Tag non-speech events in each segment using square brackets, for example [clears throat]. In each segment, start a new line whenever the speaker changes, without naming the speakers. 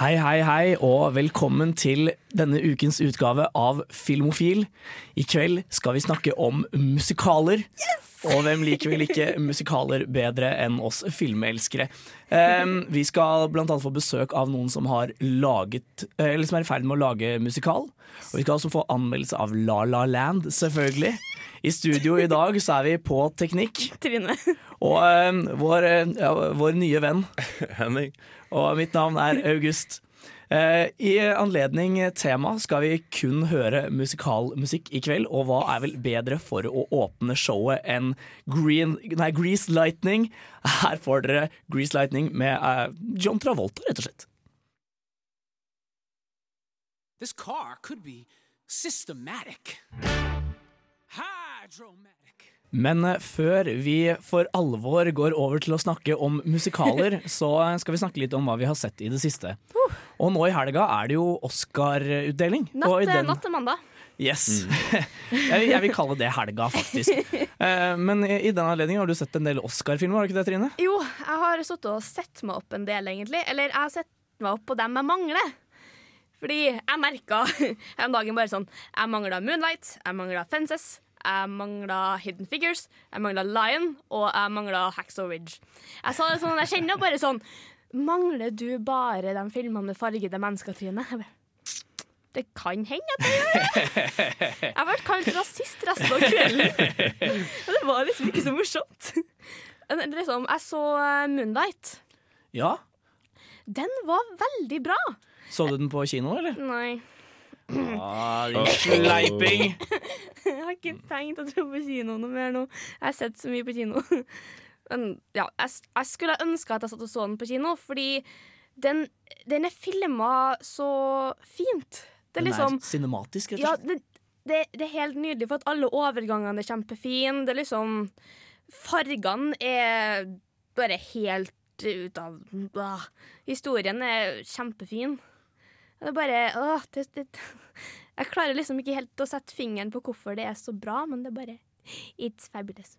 Hei, hei, hei, og velkommen til denne ukens utgave av Filmofil. I kveld skal vi snakke om musikaler. Og hvem liker vel ikke musikaler bedre enn oss filmelskere? Um, vi skal blant annet få besøk av noen som har laget Eller som er i ferd med å lage musikal. Og vi skal også få anmeldelse av La La Land, selvfølgelig. I studio i dag så er vi på teknikk.
Trine.
Og um, vår, eh, ja, vår nye venn [laughs]
Henning.
Og mitt navn er August. Uh, I anledning tema skal vi kun høre musikalmusikk i kveld, og hva er vel bedre for å åpne showet enn Green, nei, Grease Lightning? Her får dere Grease Lightning med uh, John Travolta, rett og slett.
This car could be systematic. Hydromatic.
Men eh, før vi for alvor går over til å snakke om musikaler, [laughs] så skal vi snakke litt om hva vi har sett i det siste. Og nå i helga er det jo Oscar-utdeling.
Natt,
den-
natt til mandag.
Yes. [laughs] jeg, jeg vil kalle det helga, faktisk. [laughs] Eh, men i, i den anledning har du sett en del Oscar-filmer, har du ikke det, Trine?
Jo, jeg har sittet og sett meg opp en del, egentlig. Eller jeg har sett meg opp på dem jeg mangler. Fordi jeg merka en dagen bare sånn Jeg mangla Moonlight, jeg mangla Fences, jeg mangla Hidden Figures, jeg mangla Lion, og jeg mangla Haxo Ridge. Jeg, sa det sånn, jeg kjenner bare sånn Mangler du bare de filmene med fargede mennesketryner? Det kan hende at jeg gjør det. Jeg ble kalt rasist resten av kvelden. Og det var liksom ikke så morsomt. Liksom, jeg så eh, Moonlight.
Ja.
Den var veldig bra.
Så du den på kino, eller?
Nei,
Ah, sleiping!
Ikke tenkt å dra på kino noe mer nå. Jeg har sett så mye på kino. [laughs] Men ja, jeg, jeg skulle ønske at jeg satt og så den på kino, fordi den, den er filma så fint. Det er
Den
liksom
er cinematisk, rett og slett.
det, det, det er helt nydelig, for at alle overgangene er kjempefine. Det er liksom Fargene er bare helt ut av. Historien er kjempefin. Det er bare åh, det, det, Jeg klarer liksom ikke helt å sette fingeren på hvorfor det er så bra, men det er bare It's fabulous.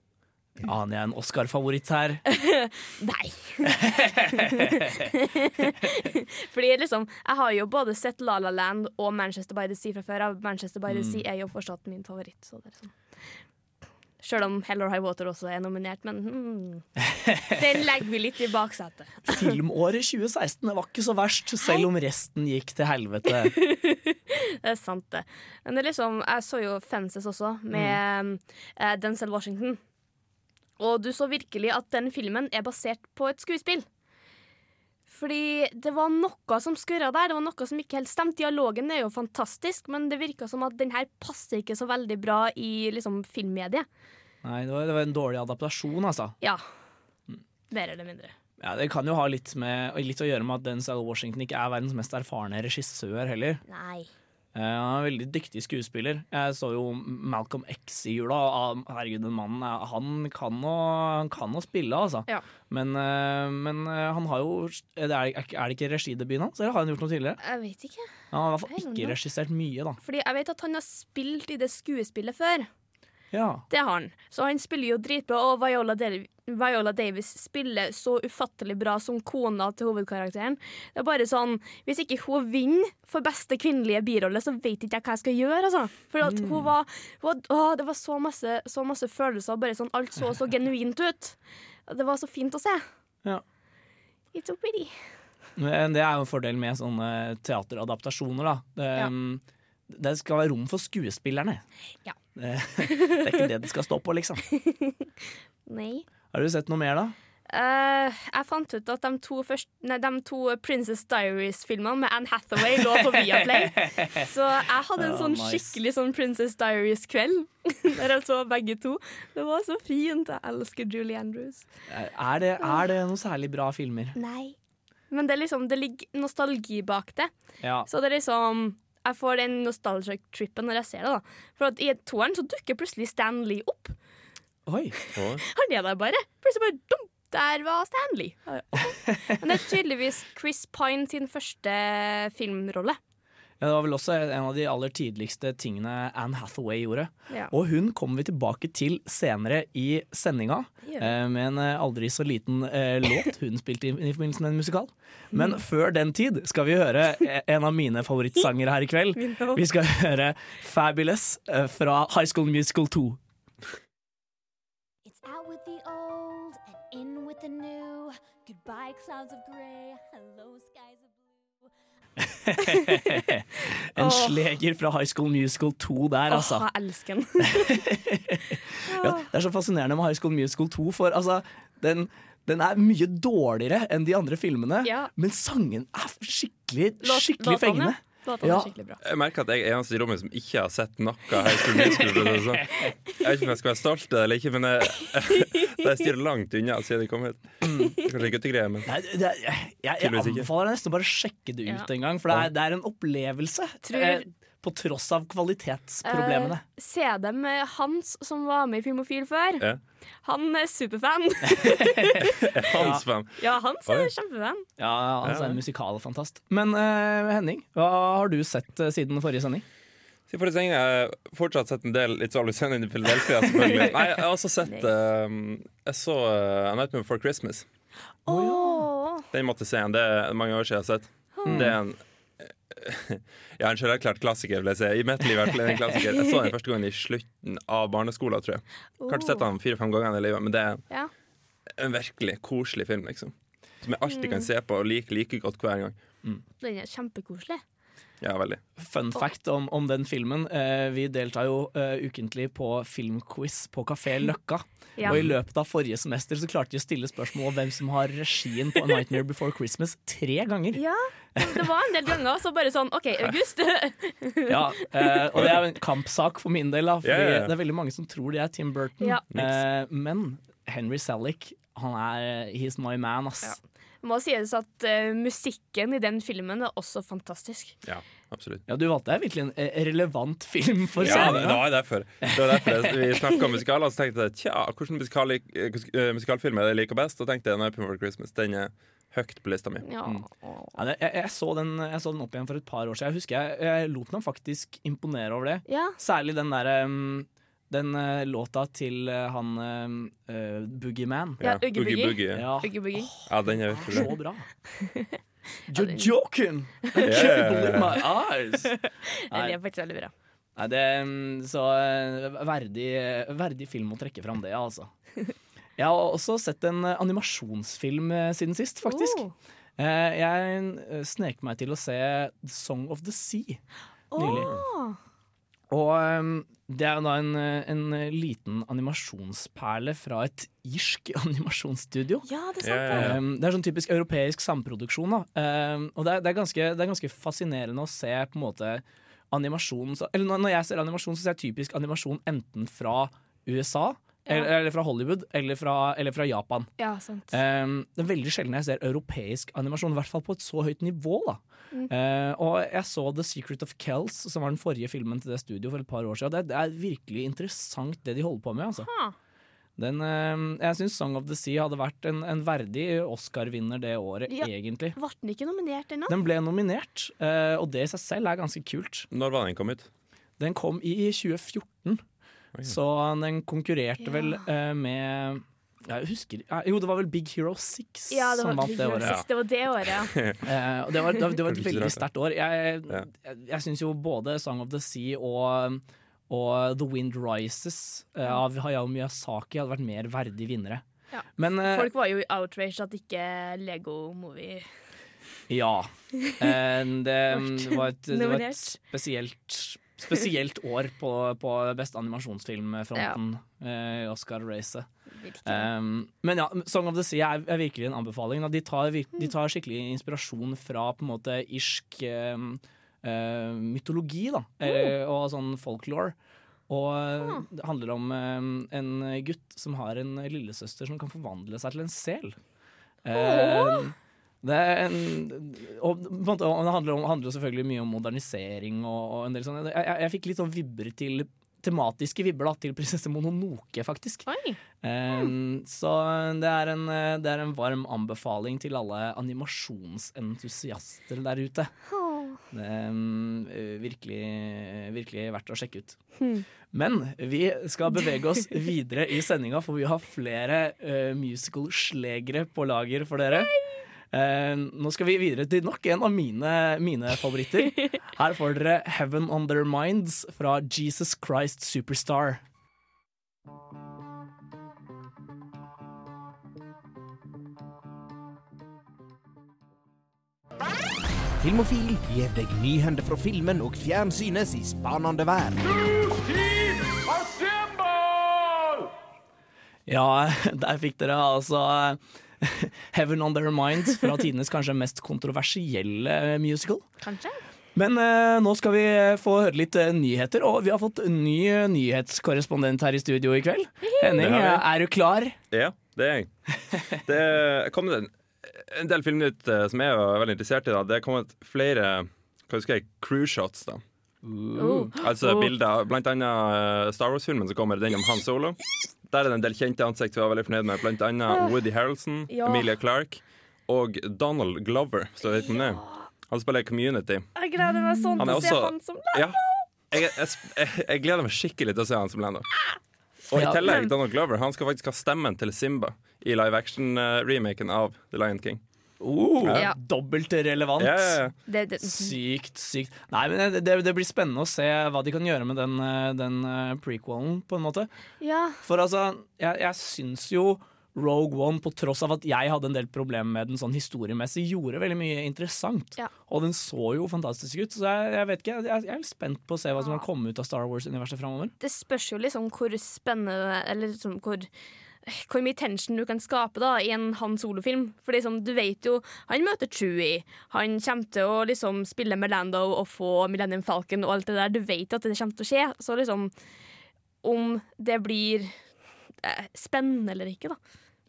Aner jeg en Oscar-favoritt her? [laughs]
Nei. [laughs] Fordi liksom, jeg har jo både sett La La Land og Manchester by the Sea fra før av. Manchester by the Sea er jo fortsatt min favoritt. Så det er sånn. Selv om Hell or High Water også er nominert, men hmm, den legger vi litt i baksetet. [laughs]
Filmåret 2016 det var ikke så verst, selv om resten gikk til helvete. [laughs]
Det er sant, det. Men det er liksom, jeg så jo Fences også, med eh, Denzel Washington. Og du så virkelig at den filmen er basert på et skuespill. Fordi det var noe som skurra der. Det var noe som ikke helt stemte. Dialogen er jo fantastisk, men det virka som at den her passer ikke så veldig bra i liksom, filmmediet.
Nei, det var, det var en dårlig adaptasjon, altså.
Ja. Mer eller mindre.
Ja, det kan jo ha litt, med, litt å gjøre med at Denzel Washington ikke er verdens mest erfarne regissør heller.
Nei.
Eh, han er en veldig dyktig skuespiller. Jeg så jo Malcolm X i jula. ah, Herregud, den mannen er- han kan å, han kan å spille, altså.
Ja.
Men, eh, men eh, han har jo er det ikke regidebuten hans, eller har han gjort noe tidligere?
Jeg vet ikke.
Han har i hvert fall ikke regissert mye, da.
Fordi jeg vet at han har spilt i det skuespillet før.
Ja.
Det har han. Så han spiller jo dritbra, og Viola, Del Viola Davis spiller så ufattelig bra som kona til hovedkarakteren. Det er bare sånn, Hvis ikke hun vinner for beste kvinnelige birolle, så vet ikke jeg hva jeg skal gjøre. altså. For at hun var, hun var å, Det var så masse, så masse følelser, bare sånn, alt så så genuint ut. Det var så fint å se.
Ja.
It's so pretty.
Men det er jo en fordel med sånne teateradaptasjoner, da. Det,
Ja.
det skal være rom for skuespillerne.
Ja.
Det, det er ikke det det skal stå på, liksom. [laughs]
Nei.
Har du sett noe mer, da?
Uh, jeg fant ut at de to, først, nei, de to Princess Diaries-filmene med Anne Hathaway lå på Viaplay. [laughs] Så jeg hadde en sånn
nice.
skikkelig sånn Princess Diaries-kveld. [laughs] Der jeg så begge to. Det var så fint. Jeg elsker Julie Andrews.
Er det, er det noen særlig bra filmer?
Nei. Men det, liksom, det ligger nostalgi bak det.
Ja.
Så det er liksom Jeg får den nostalgia-trippen når jeg ser det. da For at I toeren så dukker plutselig Stan Lee opp.
Oi. [laughs]
Han er der bare. Plutselig bare dum, Der var Stanley. [laughs] Men det er tydeligvis Chris Pine sin første filmrolle.
Ja, det var vel også en av de aller tidligste tingene Anne Hathaway gjorde.
Ja.
Og hun kommer vi tilbake til senere i sendinga,
Ja.
eh, med en eh, aldri så liten eh, låt hun spilte i, i forbindelse med en musikal. Men
Mm.
før den tid skal vi høre eh, en av mine favorittsanger her i kveld. Vi skal høre Fabulous fra High School Musical 2.
It's out with the old and in with the new. Goodbye, clouds of gray. Hello, skies. [laughs]
En
oh.
sleger fra High School Musical 2 der, altså.
Åh, jeg elsker den. [laughs]
Ja, det er så fascinerende med High School Musical 2, for altså, den, den er mye dårligere enn de andre filmene,
Ja.
men sangen er skikkelig, fengende
skikkelig
Ja.
skikkelig bra.
Jeg merker at jeg er eneste i rommet som ikke har sett noe High School Musical. sånn. Jeg vet ikke om jeg skal være stolt eller ikke, men jeg, [laughs] jeg styrer langt unna siden jeg kom. Er Kanskje guttegreier, men
Nei, det, jeg, jeg, jeg anbefaler deg nesten bare å sjekke det ut
Ja.
en gang, for det er, det er en opplevelse.
Tror-
eh, på tross av kvalitetsproblemene.
Uh, se dem Hans, som var med i Filmofil før.
Yeah.
Han er superfan. [laughs]
hans fan. [laughs]
Ja, Hans er
Oi.
kjempefan.
ja, Hans
er
en musikalfantast. Men uh, Henning, hva har du sett uh, siden forrige sending?
Siden forrige sending har jeg fortsatt sett en del It's Always Sunny in Philadelphia. selvfølgelig [laughs] Nei, Jeg har også sett
Nice.
um, Jeg så uh, A Nightmare Before Christmas.
Åh.
Den måtte jeg se igjen. Det er mange år siden jeg har sett. Det er en [laughs] Ja, en selverklært klassiker, vil jeg si. I mitt liv er det en klassiker. Jeg så den første gangen i slutten av barneskolen, tror jeg. Kanskje sett den fire-fem ganger i livet, men det er
Ja.
en virkelig koselig film, liksom. Som jeg alltid kan se på og like like godt hver gang.
Den er kjempekoselig.
Ja, veldig.
Fun fact om, om den filmen. Eh, vi deltar jo eh, ukentlig på filmquiz på Kafé Løkka.
Ja.
Og i løpet av forrige semester så klarte vi å stille spørsmål om hvem som har regien på A Nightmare Before Christmas tre ganger.
Ja, det var en del ganger, så bare sånn OK, August.
Ja, eh, og det er en kampsak for min del, da, fordi
yeah.
det er veldig mange som tror det er Tim Burton.
Ja.
Eh, men Henry Selick, han er He's my man, ass.
Ja. Må sies at uh, musikken i den filmen er også fantastisk.
Ja, absolutt.
Ja, du valgte deg virkelig en eh, relevant film for
Ja, det, det var derfor. Det var derfor jeg, vi snakka om musikaler, og så tenkte jeg tja, hvilken musikal, eh, musikalfilm er det jeg liker best? Og tenkte jeg Nightmare Before Christmas. Den er høyt på lista mi.
Ja.
Ja, det- jeg, jeg, så den, jeg så den opp igjen for et par år siden. Jeg husker jeg, jeg lot meg faktisk imponere over det.
ja.
Særlig den derre um, den uh, låta til uh, han uh, Boogieman.
Ja, Uggy
Boogie
Boogie.
Boogie.
Ja,
Uggy Boogie.
Ja, den er virkelig
så
bra. [laughs]
You're joking! I can't believe my eyes! [laughs]
Den er faktisk veldig bra.
Nei, det er mm, så eh, verdig, verdig film å trekke fram det, altså. [laughs] Jeg har også sett en eh, animasjonsfilm eh, siden sist, faktisk.
Oh.
Eh, Jeg eh, snek meg til å se The Song of the Sea nylig.
Åh.
Og um, det er da en, eh, en liten animasjonsperle fra et irsk [laughs] animasjonsstudio.
Ja, det er sant.
Ja, ja,
det.
ja.
Um, det er sånn typisk europeisk samproduksjon. Da. Um, og det er, det, er ganske, det er ganske fascinerende å se på en måte animasjon Eller når jeg ser animasjon, så ser jeg typisk animasjon enten fra USA, eller, eller fra Hollywood, eller fra, eller fra Japan.
Ja, sant.
Um, det er veldig sjelden jeg ser europeisk animasjon, i hvert fall på et så høyt nivå. da Uh, og jeg så The Secret of Kells, som var den forrige filmen til det studio for et par år siden. Det, det er virkelig interessant det de holder på med. Altså.
Ha.
Den, uh, jeg syns Song of the Sea hadde vært en, en verdig Oscar-vinner det året,
Ja.
egentlig.
Ble den ikke nominert ennå?
Den ble nominert, uh, og det i seg selv er ganske kult.
Når var den kom ut?
Den kom i 2014, Så den konkurrerte
Ja.
vel uh, med jeg husker, Jo, det var vel Big Hero 6
Ja, det
som
var,
vant det året.
det var det året, ja. [laughs]
Eh, og det var, det var, det var et veldig sterkt år. Jeg,
Ja.
jeg, jeg syns jo både Song of the Sea og, og The Wind Rises eh, av Hayao Miyazaki hadde vært mer verdige vinnere.
Ja.
Men eh,
Folk var jo outraged at ikke Lego Movie
ja. [laughs] Eh, det, det, var et, det var et spesielt Spesielt år på, på beste animasjonsfilmfronten eh, i Oscar-racet.
virkelig.
Um, men ja, Song of the Sea er, er virkelig en anbefaling. De, tar, de tar skikkelig inspirasjon fra på en måte irsk um, uh, mytologi da, eh, og sånn folklore. Og eh, det handler om um, en gutt som har en lillesøster som kan forvandle seg til en sel. Eh, det en, og, det handler, om, handler selvfølgelig mye om modernisering og, og en del sånne jeg, jeg, jeg fikk litt sånn vibber til tematiske vibber da, til prinsesse Mononoke, faktisk.
Oi.
Eh, så det er, en, det er en varm anbefaling til alle animasjonsentusiaster der ute. Det er mm, virkelig, virkelig verdt å sjekke ut. Men vi skal bevege oss videre i sendinga, for vi har flere uh, musical-slegere på lager for dere. Eh, nå skal vi videre til nok en av mine, mine favoritter. [laughs] Her får dere Heaven On Their Minds fra Jesus Christ Superstar.
Filmofil gir deg nyhender fra filmen og fjernsynets i spanende verden.
Ja, [laughs] der fikk dere altså [laughs] Heaven On Their Minds fra tidenes kanskje mest kontroversielle musical.
Kanskje?
Men eh, nå skal vi få høre litt eh, nyheter, og vi har fått en ny eh, nyhetskorrespondent her i studio i kveld. Henning, eh, er du klar?
Ja, det er jeg. [laughs] Det er kommet en, en del filmnytt eh, som jeg er veldig interessert i. Da. Det er kommet flere hva husker jeg, crew shots. da. Altså bilder, Blant annet eh, Star Wars-filmen som kommer, den om Han Solo. Der er det en del kjente ansikt vi var veldig fornøyd med. Blant annet Woody Harrelson,
Ja.
Emilia Clarke og Donald Glover. Det. Han spiller Community.
Jeg gleder meg sånn til å se han som
Ja, jeg, jeg, jeg, jeg gleder meg skikkelig til å se han som Lando. Og i tillegg, Donald Glover Han skal faktisk ha stemmen til Simba i live action-remaken av The Lion King.
Oh,
Ja.
Dobbelt relevant.
Ja, ja,
det,
Sykt, sykt. Nei, men det, det blir spennende å se hva de kan gjøre med den, eh, den eh, prequelen, på en måte.
Ja.
For altså, jeg, jeg syns jo Rogue One, på tross av at jeg hadde en del problemer med den sånn historiemessig, gjorde veldig mye interessant.
Ja.
Og den så jo fantastisk ut, så jeg, jeg vet ikke, jeg, jeg er litt spent på å se hva som kan komme ut av Star Wars-universet framover.
Det spørs jo liksom hvor spennende Eller liksom hvor hvor mye tension du kan skape da i en Han Solo-film. For liksom, du vet jo Han møter Chewie. Han kommer til å liksom spille med Lando og få Millennium Falcon og alt det der. Du vet at det kommer til å skje. Så liksom Om det blir eh, spennende eller ikke, da.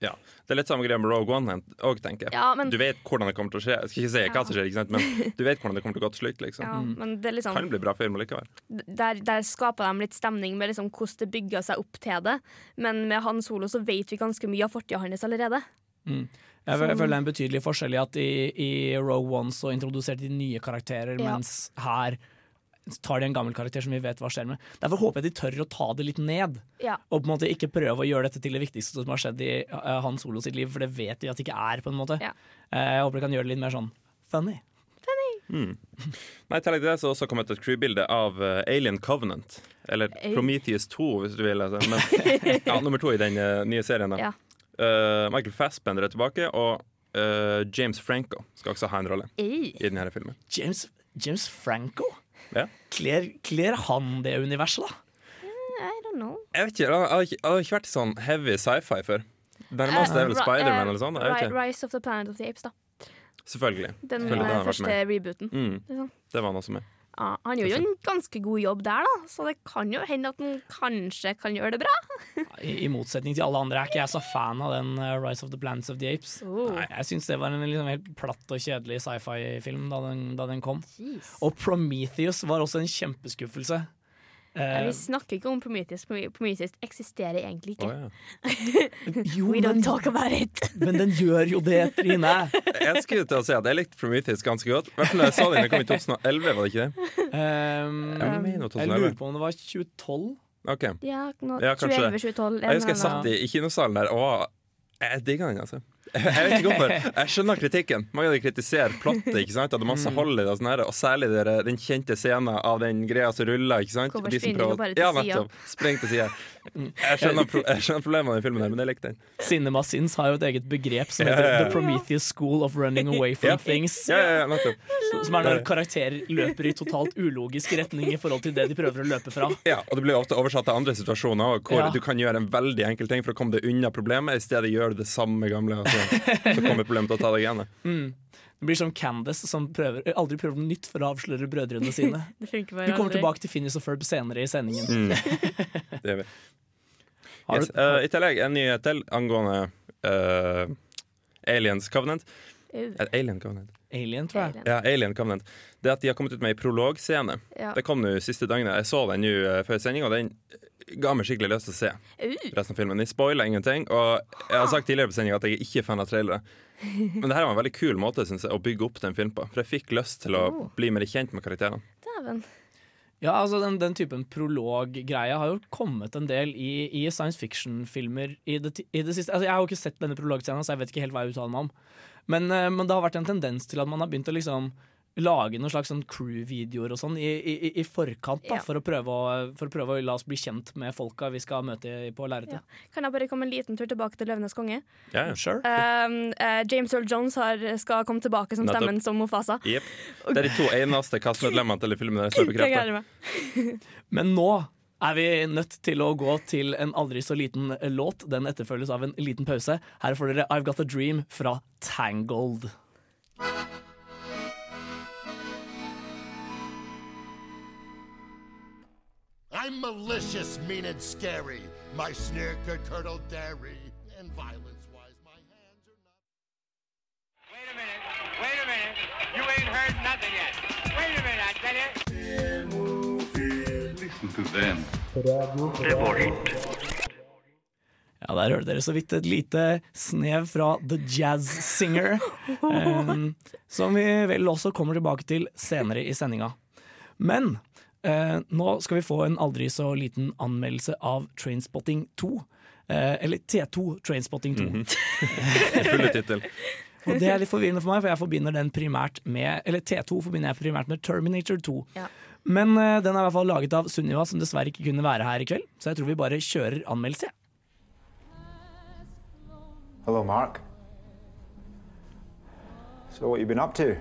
Ja. Det er litt samme greia med Rogue One òg, tenker jeg.
Ja, men,
Du vet hvordan det kommer til å skje. Jeg skal ikke si hva som skjer, ikke sant? men [laughs] du vet hvordan det kommer til å gå til slutt. liksom.
ja, men det liksom
Kan bli bra film likevel.
der, der skaper de litt stemning med liksom hvordan det bygger seg opp til det. Men med Han Solo så vet vi ganske mye av fortida hans allerede.
Jeg, jeg føler det er en betydelig forskjell i at i, i Rogue One så introduserte de nye karakterer,
Ja.
mens her tar de en gammel karakter som vi vet hva skjer med. Derfor håper jeg de tør å ta det litt ned.
Ja.
Og på en måte ikke prøve å gjøre dette til det viktigste som har skjedd i uh, Han Solo sitt liv, for det vet vi at det ikke er. på en måte
Ja.
Uh, Jeg håper de kan gjøre det litt mer sånn funny.
Funny Nei, I tillegg til det så også kommet et crew-bilde av uh, Alien Covenant. Eller
A
Prometheus 2, hvis du vil. Altså. Men, [laughs] ja, nummer to i den nye serien. Da.
Ja.
Eh, Michael Fassbender er tilbake, og eh, James Franco skal også ha en rolle i denne filmen.
James, James Franco?
Ja.
Kler, kler han det universet, da?
I don't know.
Jeg vet ikke, Jeg har ikke, jeg har ikke vært i sånn heavy sci-fi før. Det nærmeste er vel Spiderman
eh,
eller sånn. Jeg vet ikke.
Rise of the Planet of the Apes, da.
Selvfølgelig.
Den
Selvfølgelig,
eh,
den
første rebooten.
Mm,
Liksom.
det var han også med.
Ja, han gjør jo en ganske god jobb der, da, så det kan jo hende at han kanskje kan gjøre det bra. [laughs]
I, I motsetning til alle andre er ikke jeg så fan av den uh, Rise of the Planets of the Apes.
Oh.
Nei, jeg syns det var en liksom helt platt og kjedelig sci-fi-film da, den- da den kom.
Jeez.
Og Prometheus var også en kjempeskuffelse.
Ja,
Eh,
vi snakker ikke om Prometheus. Prometheus eksisterer egentlig
ikke.
ikke.
ja. [laughs]
jo,
We don't talk about it. [laughs]
men den gjør jo det, Trine.
Jeg skulle til å si at jeg likte Prometheus ganske godt. I hvert fall da jeg så den, den kom i 2011, var det ikke det?
Um,
Jeg mener
jeg lurer på om det var 2012.
Ok.
Ja, nå,
Ja, kanskje
2011-2012.
Jeg husker jeg satt i, i kinosalen der og jeg digga den, altså. Jeg, vet ikke hvorfor. Jeg skjønner kritikken. Mange kritiserer plottet, ikke sant? at det masse hold i det, og, sånn her, og særlig der, den kjente scenen av den greia som ruller. Ikke sant?
Hvorfor springer
prøver-
du bare til
ja, nettopp. Spreng til sida. Jeg skjønner, pro jeg skjønner problemene i filmen, her, men jeg likte den.
Cinema Sins har jo et eget begrep som heter
ja, ja.
The Prometheus School of Running Away from
Ja.
Things.
Ja, ja, ja.
Som er når karakterer løper i totalt ulogisk retning i forhold til det de prøver å løpe fra.
Ja, og det blir ofte oversatt til andre situasjoner hvor
Ja.
du kan gjøre en veldig enkel ting for å komme deg unna problemet, i stedet gjør du det samme gamle. Altså. Så kommer problemet til å ta deg igjen.
Det blir som Candace som prøver, aldri prøver noe nytt for å avsløre brødrene sine. [laughs]
Det funker bare
Vi kommer
aldri.
tilbake til Finnis og Ferb senere i sendingen.
Mm. [laughs] Det gjør vi. Yes.
du,
eh, I tillegg en nyhet til angående uh, Aliens Covenant.
Uh,
Eh, Alien Covenant.
Alien, tror jeg.
alien.
Ja, Alien Covenant. Det at de har kommet ut med ei prologscene.
Ja.
Det kom nå siste dagene. Jeg så den nå uh, før sending, og den ga meg skikkelig lyst til å se
Uh,
resten av filmen. De spoiler ingenting, og jeg har sagt tidligere på sendinga at jeg er ikke fan av trailere. [laughs] Men det her var en veldig kul måte synes jeg, å bygge opp den filmen på. For jeg fikk lyst til å
Oh.
bli mer kjent med karakterene.
Dæven.
Ja, altså den, den typen prologgreie har jo kommet en del i, i science fiction-filmer i, det i det siste. Altså, jeg har jo ikke sett denne prologscenen, så jeg vet ikke helt hva jeg uttaler meg om. Men, eh, men det har vært en tendens til at man har begynt å liksom lage noen slags sånn crew-videoer og sånn i, i, i forkant, da,
Ja.
for, å prøve å, for å prøve å la oss bli kjent med folka vi skal møte på lerretet.
Kan jeg bare komme en liten tur tilbake til 'Løvenes konge'?
Ja, ja.
Sure.
Um, uh, James Earl Jones har, skal komme tilbake som
Nettopp.
stemmen som Mofasa.
Yep. Det er de to eneste kastmedlemmene til filmen der som er bekreftet.
Men nå er vi nødt til å gå til en aldri så liten låt. Den etterfølges av en liten pause. Her får dere I've Got A Dream fra Tangled.
I'm malicious, mean, and scary. My sneer could curdle dairy. And violence wise, my hands are not.
Wait a minute. Wait a minute. You ain't heard nothing yet. Wait a minute, I tell you.
Listen to them.
Ja, Der hørte dere så vidt et lite snev fra The Jazz Singer. [laughs] um, som vi vel også kommer tilbake til senere i sendinga. Men eh, nå skal vi få en aldri så liten anmeldelse av Trainspotting 2. Eh, eller T2 Trainspotting 2.
Fulle tittel.
Og det er litt forvirrende for meg, for jeg forbinder den primært med Eller T2 forbinder jeg primært med Terminator 2.
Ja.
Men eh, den er i hvert fall laget av Sunniva, som dessverre ikke kunne være her i kveld. Så jeg tror vi bare kjører anmeldelse.
Hello, Mark. So, what you been up to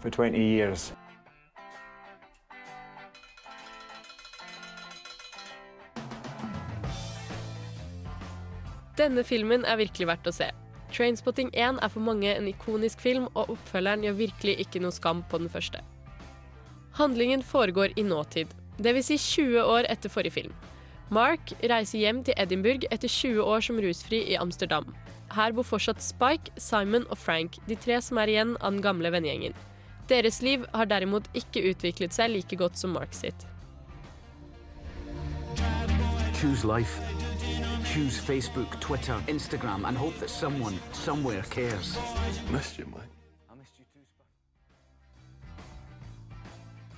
for 20 years?
Denne filmen er virkelig verdt å se. Trainspotting 1 er for mange en ikonisk film, og oppfølgeren gjør virkelig ikke noe skam på den første. Handlingen foregår i nåtid, dvs. Si 20 år etter forrige film. Mark reiser hjem til Edinburgh etter 20 år som rusfri i Amsterdam. Her bor fortsatt Spike, Simon og Frank, de tre som er igjen av den gamle vennegjengen. Deres liv har derimot ikke utviklet seg like godt som Mark sitt.
Choose life. Choose Facebook, Twitter, Instagram, and hope that someone, somewhere cares.
Missed you, Mike.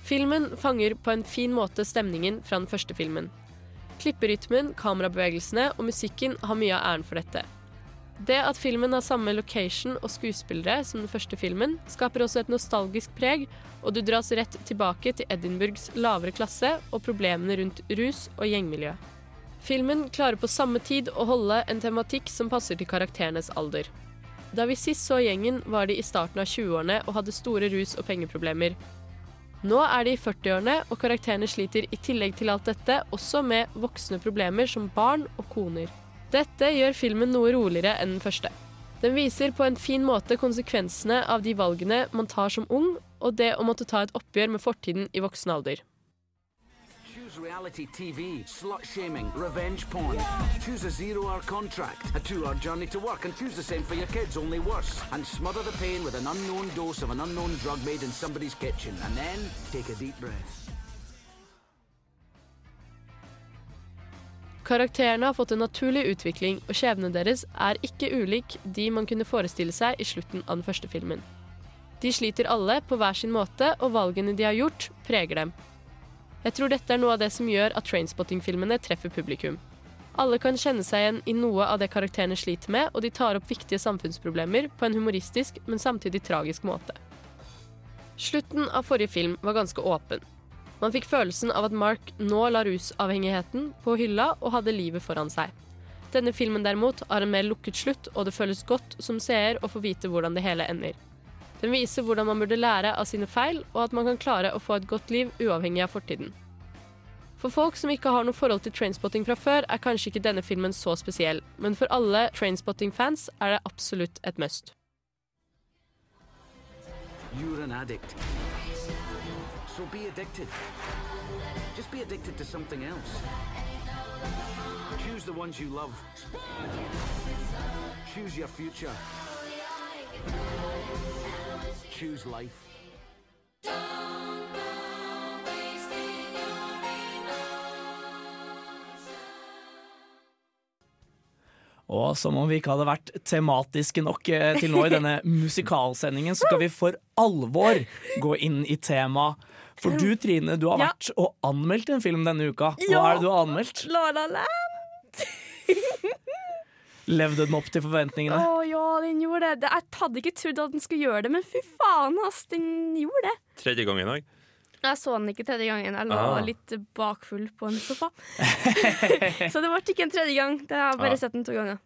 Filmen fanger på en fin måte stemningen fra den første filmen. Klipperytmen, kamerabevegelsene og musikken har mye av æren for dette. Det at filmen har samme location og skuespillere som den første filmen, skaper også et nostalgisk preg, og du dras rett tilbake til Edinburghs lavere klasse og problemene rundt rus og gjengmiljø. Filmen klarer på samme tid å holde en tematikk som passer til karakterenes alder. Da vi sist så gjengen, var de i starten av 20-årene og hadde store rus- og pengeproblemer. Nå er de i 40-årene, og karakterene sliter i tillegg til alt dette også med voksne problemer som barn og koner. Dette gjør filmen noe roligere enn den første. Den viser på en fin måte konsekvensene av de valgene man tar som ung, og det å måtte ta et oppgjør med fortiden i voksen alder.
Reality TV, slut shaming, revenge porn. Choose a zero hour contract, a two hour journey to work, and choose the same for your kids, only worse. And smother the pain with an unknown dose of an unknown drug made in somebody's kitchen. And then take a deep breath.
Karakterene har fått en naturlig utvikling, og skjebnen deres er ikke ulik de man kunne forestille seg i slutten av den første filmen. De sliter alle på hver sin måte, og valgene de har gjort, preger dem. Jeg tror dette er noe av det som gjør at Trainspotting-filmene treffer publikum. Alle kan kjenne seg igjen i noe av det karakterene sliter med, og de tar opp viktige samfunnsproblemer på en humoristisk, men samtidig tragisk måte. Slutten av forrige film var ganske åpen. Man fikk følelsen av at Mark nå la rusavhengigheten på hylla og hadde livet foran seg. Denne filmen derimot har en mer lukket slutt, og det føles godt som seer å få vite hvordan det hele ender. Den viser hvordan man burde lære av sine feil, og at man kan klare å få et godt liv uavhengig av fortiden. For folk som ikke har noe forhold til Trainspotting fra før, er kanskje ikke denne filmen så spesiell, men for alle Trainspotting-fans er det absolutt et must.
You're. Choose your future. Choose life.
Og som om vi ikke hadde vært tematiske nok eh, til nå i denne [laughs] musikalsendingen, så skal vi for alvor gå inn i temaet. For du Trine, du har
Ja.
vært og anmeldt en film denne uka. Hva
Ja.
er det du har anmeldt?
La La Land. [laughs]
Levde den opp til forventningene?
Å ja, den gjorde det. Jeg hadde ikke trodd at den skulle gjøre det, men fy faen, ass, den gjorde det.
Tredje gangen òg.
Jeg så den ikke tredje gangen. Jeg lå
Ah.
litt bakfull på en sofa. [laughs] Så det ble ikke en tredje gang. Det har jeg bare
Ah.
sett den to ganger.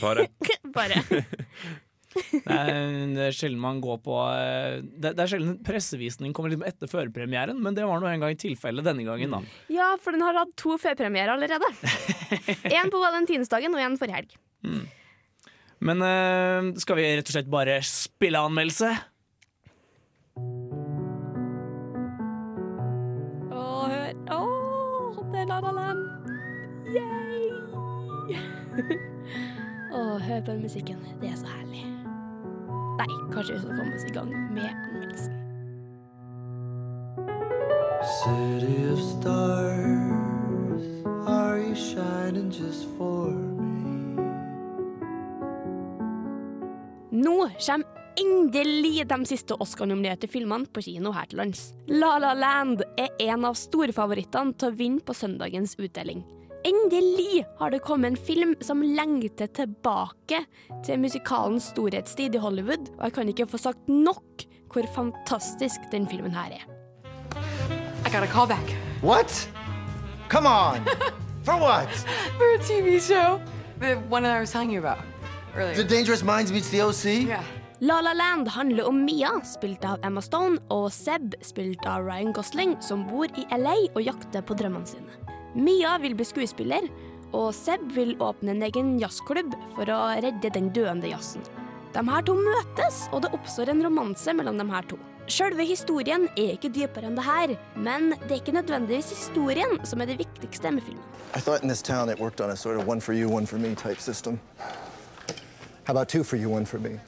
Bare. [laughs]
bare. [laughs]
Det er, det er sjelden man går på eh, Det, det er sjelden pressevisning kommer liksom etter førpremieren, men det var nå en gang tilfellet denne gangen, da.
Ja, for den har hatt to førpremierer allerede. [laughs] Én på valentinsdagen og én forrige helg.
Men eh, skal vi rett og slett bare spille anmeldelse?
Å, hør Åh, det er La La Land. Yay! [laughs] Å, hør på den musikken. Det er så herlig. Nei, kanskje vi skal komme oss i gang med anmeldelsen.
City of stars, are you shining just for me?
Nå kommer endelig de siste Oscar-nominerte filmene på kino her til lands. La La Land er en av storfavorittene til å vinne på søndagens utdeling. Endelig har det kommet en film som lengter tilbake til musikalens storhetstid i Hollywood, og jeg kan ikke få sagt nok hvor fantastisk den filmen her er.
I got a call back
What? Come on! For what? [laughs]
for a TV show. The one that I was telling you about earlier.
The Dangerous Minds meets the OC?
Yeah.
La La Land handler om Mia, spilt av Emma Stone, og Seb, spilt av Ryan Gosling, som bor i LA og jakter på drømmene sine. Mia vil bli skuespiller, og Seb vil åpne en egen jazzklubb for å redde den døende jazzen. De her to møtes, og det oppstår en romanse mellom de her to. Selve historien er ikke dypere enn det her, men det er ikke nødvendigvis historien som er det viktigste med filmen.
I thought in this town it worked on a sort of one for you, one for me type system. How about two for you, one for me?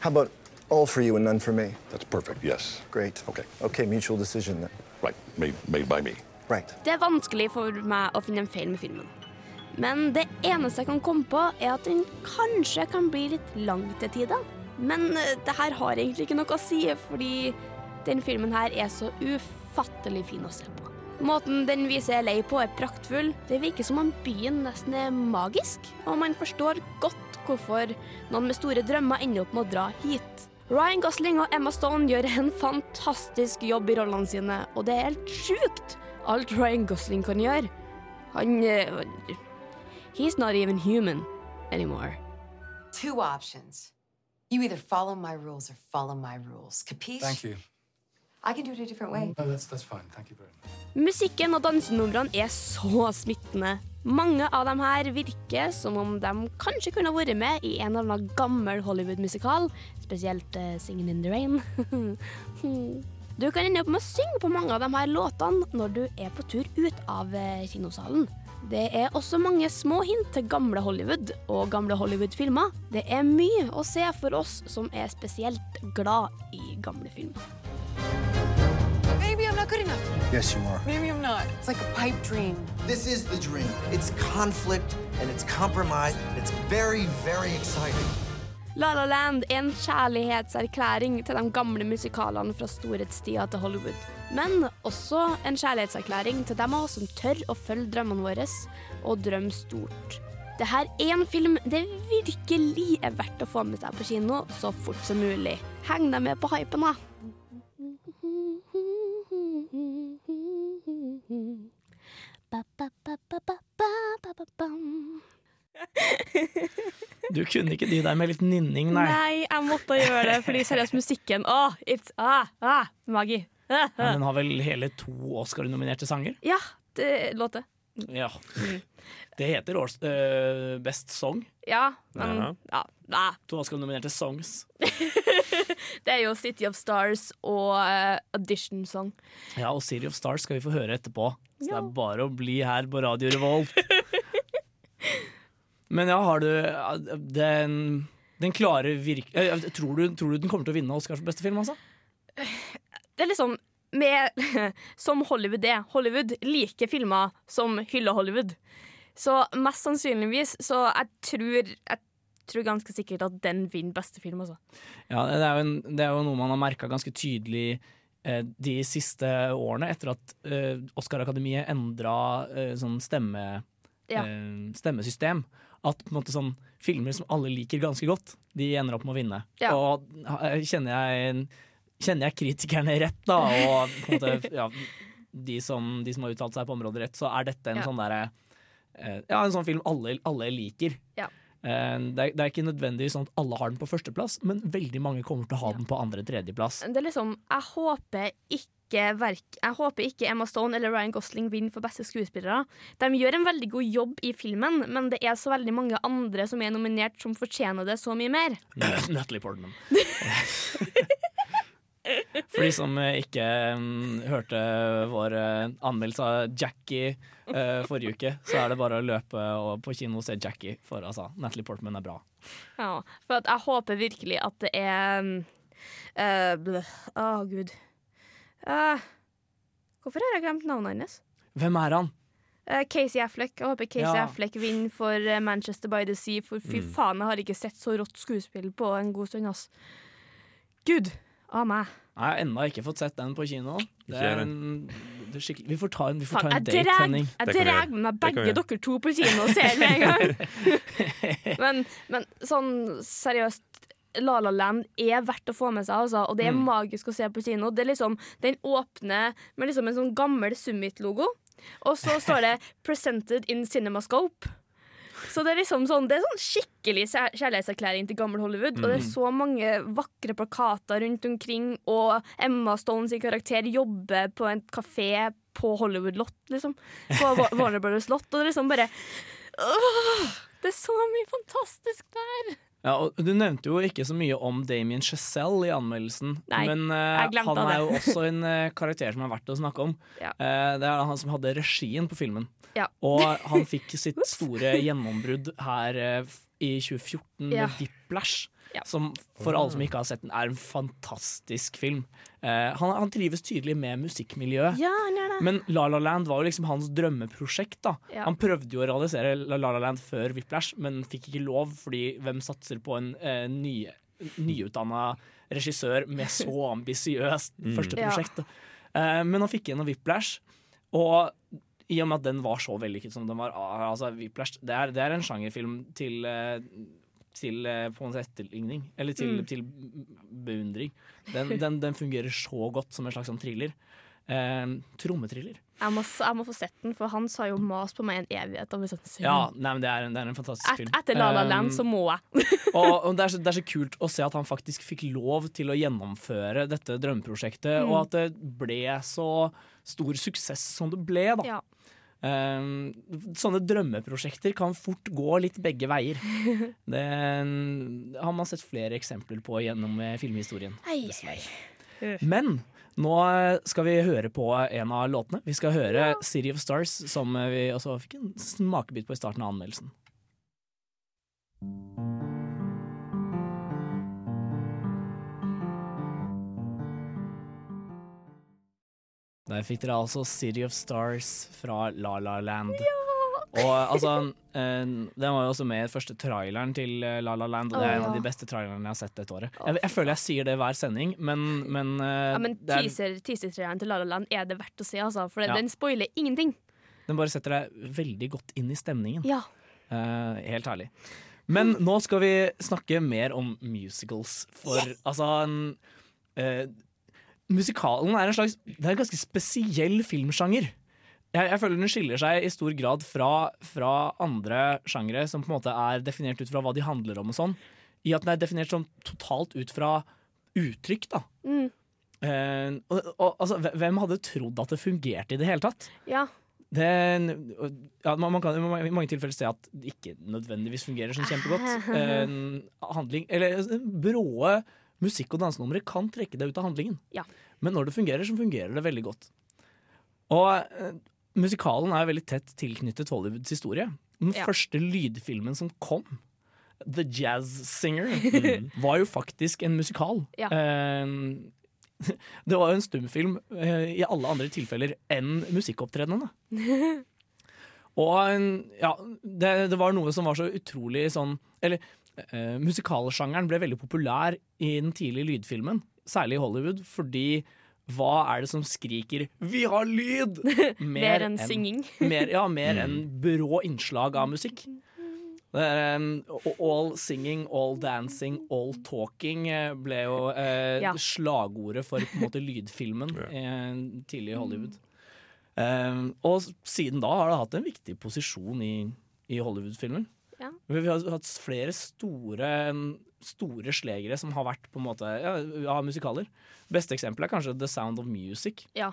How about all for you and none for me?
That's perfect, yes.
Great. Okay. Okay, mutual decision then.
Right, made, made by me.
Right.
Det er vanskelig for meg å finne en feil med filmen. Men det eneste jeg kan komme på, er at den kanskje kan bli litt lang til tider. Men eh, det her har egentlig ikke noe å si, fordi den filmen her er så ufattelig fin å se på. Måten den viser LA på er praktfull. Det virker som om byen nesten er magisk, og man forstår godt hvorfor noen med store drømmer ender opp med å dra hit. Ryan Gosling og Emma Stone gjør en fantastisk jobb i rollene sine, og det er helt sjukt alt Ryan Gosling kan gjøre. Han uh, He's not even human anymore.
Two options. You either follow my rules or follow my rules. Capiche?
Thank you.
I can do it a different way.
No, that's, that's fine. Thank you very much.
Musikken og dansenumrene er så smittende. Mange av dem her virker som om de kanskje kunne vært med i en eller annen gammel Hollywood-musikal, spesielt uh, 'Singing in the Rain. [laughs] du kan ende opp med å synge på mange av de her låtene når du er på tur ut av eh, kinosalen. Det er også mange små hint til gamle Hollywood og gamle Hollywood-filmer. Det er mye å se for oss som er spesielt glad i gamle filmer.
Maybe I'm not good enough.
Yes, you are.
Maybe I'm not. It's like a pipe dream.
This is the dream. It's conflict and it's compromise. It's very, very exciting.
La La Land er en kjærlighetserklæring til de gamle musikalene fra storhetstida til Hollywood. Men også en kjærlighetserklæring til dem av oss som tør å følge drømmene våre og drømme stort. Dette er en film det virkelig er verdt å få med seg på kino så fort som mulig. Heng deg med på hypen, da!
Du kunne ikke de der med litt nynning, nei.
Nei, jeg måtte gjøre det, fordi seriøst, musikken Åh, it's ah, ah, magi. Ah,
Men
ah.
den har vel hele to Oscar-nominerte sanger?
Ja, det låter.
Ja. Det heter års, øh, Best Song.
Ja, men
Ja.
ja, ja.
To Oscar-nominerte songs. [laughs]
Det er jo City of Stars og uh, Audition Song.
Ja, og City of Stars skal vi få høre etterpå. Så det er bare å bli her på Radio Revolt. [laughs] Men ja, har du den Den klare virk... tror, du, tror du den kommer til å vinne Oscars for beste film, altså?
Det er liksom med, [laughs] Som Hollywood er. Hollywood liker filmer som hyller Hollywood. Så mest sannsynligvis Så jeg tror, jeg tror ganske sikkert at den vinner beste film, altså.
Ja, det er jo, en, det er jo noe man har merka ganske tydelig eh, de siste årene, etter at eh, Oscar-akademiet endra eh, sånn stemme,
Ja.
stemmesystem. At måte sånn filmer som alle liker ganske godt, de ender opp med å vinne.
Ja.
Og eh, kjenner jeg, kjenner jeg kritikerne rett, da, og måte, ja, de, som, de som har uttalt seg på området rett, så er dette en
Ja.
sånn derre eh, Ja, en sånn film alle, alle liker.
Ja.
Eh, Det er, det er ikke nødvendigvis sånn at alle har den på førsteplass, men veldig mange kommer til å ha den på andre-tredjeplass.
Det er liksom Jeg håper ikke verk, Jeg håper ikke Emma Stone eller Ryan Gosling vinner for beste skuespillere. De gjør en veldig god jobb i filmen, men det er så veldig mange andre som er nominert, som fortjener det så mye mer.
Natalie Portman. [laughs] For de som eh, ikke um, hørte vår uh, anmeldelse av Jackie uh, forrige uke, så er det bare å løpe og på kino og se Jackie, for altså, Natalie Portman er bra.
Ja, for at jeg håper virkelig at det er um, uh, oh, gud. Eh, hvorfor har jeg glemt navnet hans?
Hvem er han?
Uh, Casey Affleck. Jeg håper Casey
Ja.
Affleck vinner for eh, Manchester by the Sea, for fy
Mm.
faen, jeg har ikke sett så rått skuespill på en god stund, ass. Gud av meg.
Jeg har ennå ikke fått sett den på kino. Det er en, det er vi får ta en, vi får ta en date,
dreg,
Henning.
jeg
gjøre.
med meg begge dere to på kino og ser med en gang. [laughs] men, men sånn seriøst La La Land er verdt å få med seg, altså, og det er
Mm.
magisk å se på kino. Det er liksom, Den åpner med liksom en sånn gammel Summit-logo, og så står det [laughs] 'Presented in Cinemascope'. Så det er liksom sånn Det er sånn skikkelig kjærlighetserklæring til gammel Hollywood. Og det er
Mm.
så mange vakre plakater rundt omkring, og Emma Stone sin karakter jobber på en kafé på Hollywood Lot, liksom. På Wa- Warner Brothers Lot. Og det er liksom bare Åh, Det er så mye fantastisk der!
Ja, og Du nevnte jo ikke så mye om Damien Chazelle i anmeldelsen.
Nei,
men
uh,
han er jo også en uh, karakter som er verdt å snakke om. [laughs]
Ja.
Uh, det er han som hadde regien på filmen.
Ja.
Og han [laughs] fikk sitt store gjennombrudd her i 2014
Ja.
med Whiplash.
Ja.
Som for alle som ikke har sett den, er en fantastisk film. Uh, han, han trives tydelig med musikkmiljøet.
Ja.
Men La La Land var jo liksom hans drømmeprosjekt. da
Ja.
Han prøvde jo å realisere La La Land før Whiplash, men fikk ikke lov, fordi hvem satser på en uh, ny, nyutdanna regissør med så [laughs] ambisiøst
Mm.
første prosjekt? Eh, men han fikk gjennom Whiplash, og i og med at den var så vellykket som den var altså Whiplash, det er, det er en sjangerfilm til eh, til eh, på en etterligning, eller til,
Mm.
til beundring. Den, den, den fungerer så godt som en slags sånn thriller. Eh, trommetriller.
Jeg må, jeg må få sett den, for han sa jo mas på meg en evighet. Om sånn,
Ja, nei, men det er, en, det er en fantastisk
Et,
film.
etter La La
Um,
Land så må jeg. [laughs]
og, og det, er så, det er så kult å se at han faktisk fikk lov til å gjennomføre dette drømmeprosjektet,
Mm.
og at det ble så stor suksess som det ble. Da.
Ja.
Um, sånne drømmeprosjekter kan fort gå litt begge veier. [laughs] Det har man sett flere eksempler på gjennom eh, filmhistorien. Dessverre. Men nå skal vi høre på en av låtene. Vi skal høre 'City of Stars', som vi også fikk en smakebit på i starten av anmeldelsen. Der fikk dere altså 'City of Stars' fra La La Land. Ja! Og altså, eh, Den var jo også med i første traileren til eh, La La Land, og det er en av de beste trailerne jeg har sett dette året. Jeg, jeg føler jeg sier det hver sending, men, men, eh,
Ja, men
teaser-traileren
teaser- til La La Land er det verdt å se, altså. For
Ja.
den spoiler ingenting.
den bare setter deg veldig godt inn i stemningen.
Ja.
Uh, helt herlig. Men nå skal vi snakke mer om musicals. For altså en, eh, Musikalen er en slags Det er en ganske spesiell filmsjanger. Jeg, jeg føler den skiller seg i stor grad fra, fra andre sjangere som på en måte er definert ut fra hva de handler om og sånn, i at den er definert som totalt ut fra uttrykk, da.
Mm.
Eh, og, og, altså, hvem hadde trodd at det fungerte i det hele tatt?
Ja.
Det, ja, man, kan i mange tilfeller se at det ikke nødvendigvis fungerer sånn kjempegodt. [laughs] En handling, eller Bråe musikk- og dansenumre kan trekke deg ut av handlingen.
Ja.
Men når det fungerer, så fungerer det veldig godt. Og eh, musikalen er veldig tett tilknyttet Hollywoods historie. Den
Ja.
første lydfilmen som kom, The Jazz Singer [laughs] var jo faktisk en musikal.
Ja.
Eh, [laughs] det var jo en stumfilm eh, i alle andre tilfeller enn musikkopptredenene. [laughs] Og ja, det, det var noe som var så utrolig sånn Eller eh, musikalsjangeren ble veldig populær i den tidlige lydfilmen, særlig i Hollywood, fordi hva er det som skriker 'vi har lyd'? [laughs]
Mer enn synging. [laughs]
Mer, ja, mer enn brå innslag av musikk. Det er, um, all singing, all dancing, all talking eh, ble jo eh,
Ja.
slagordet for på en måte [laughs] lydfilmen eh, tidlig i Hollywood. Um, og siden da har det hatt en viktig posisjon i, i Hollywood-filmer. Vi har hatt flere store, store slegere som har vært på en måte ja, ja, musikaler. Beste eksempel er kanskje The Sound of Music.
Ja.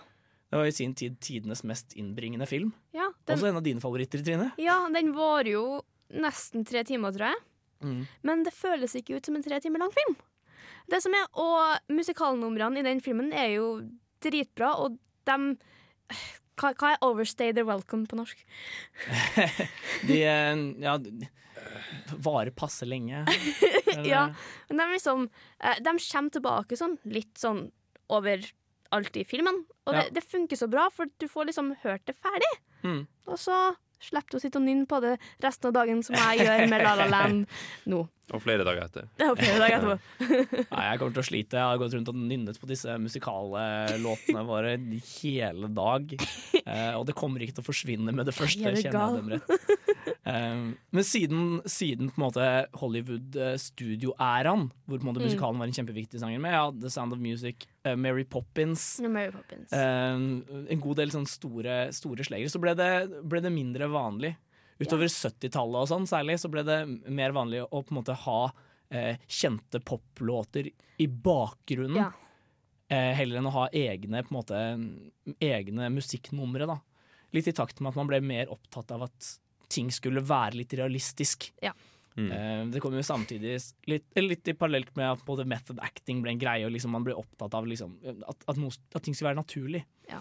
Det var i sin tid tidenes mest innbringende film.
Ja, den,
Også en av dine favoritter, Trine.
ja, den varer jo nesten tre timer, tror jeg.
Mm.
Men det føles ikke ut som en tre timer lang film. Det som er, Og musikalnumrene i den filmen er jo dritbra, og de hva, hva er 'overstay the welcome' på norsk? [laughs]
De ja, varer passe lenge. [laughs]
Ja, men de, liksom, eh, de kommer tilbake sånn, litt sånn over alt i filmen. Og det,
Ja.
det funker så bra, for du får liksom hørt det ferdig.
Mm.
Og så slipper du å sitte og nynne på det resten av dagen, som jeg gjør med La La Land nå.
Og flere dager etter.
Det er flere dager etterpå. [laughs]
Nei, jeg kommer til å slite. Jeg har gått rundt og nynnet på disse musikale låtene våre hele dag. [laughs] Eh, og det kommer ikke til å forsvinne med det første,
er
kjenner jeg dem rett. Eh, men siden, siden på en måte Hollywood-studioæraen, hvor på en måte
Mm.
musikalen var en kjempeviktig sanger med, ja, The Sound of Music, uh, Mary Poppins
Mary Poppins.
Um, en god del sånn store, store slagere. Så ble det, ble det mindre vanlig. Utover 70-tallet og sånn særlig, så ble det mer vanlig å på en måte ha uh, kjente poplåter i bakgrunnen.
Ja.
Eh, heller enn å ha egne, på en måte, egne musikknumre. da. Litt i takt med at man ble mer opptatt av at ting skulle være litt realistisk.
Ja.
Eh, det kom jo samtidig litt, litt i parallelt med at både method acting ble en greie, og liksom man ble opptatt av liksom, at, at, noe, at ting skulle være naturlig.
Ja.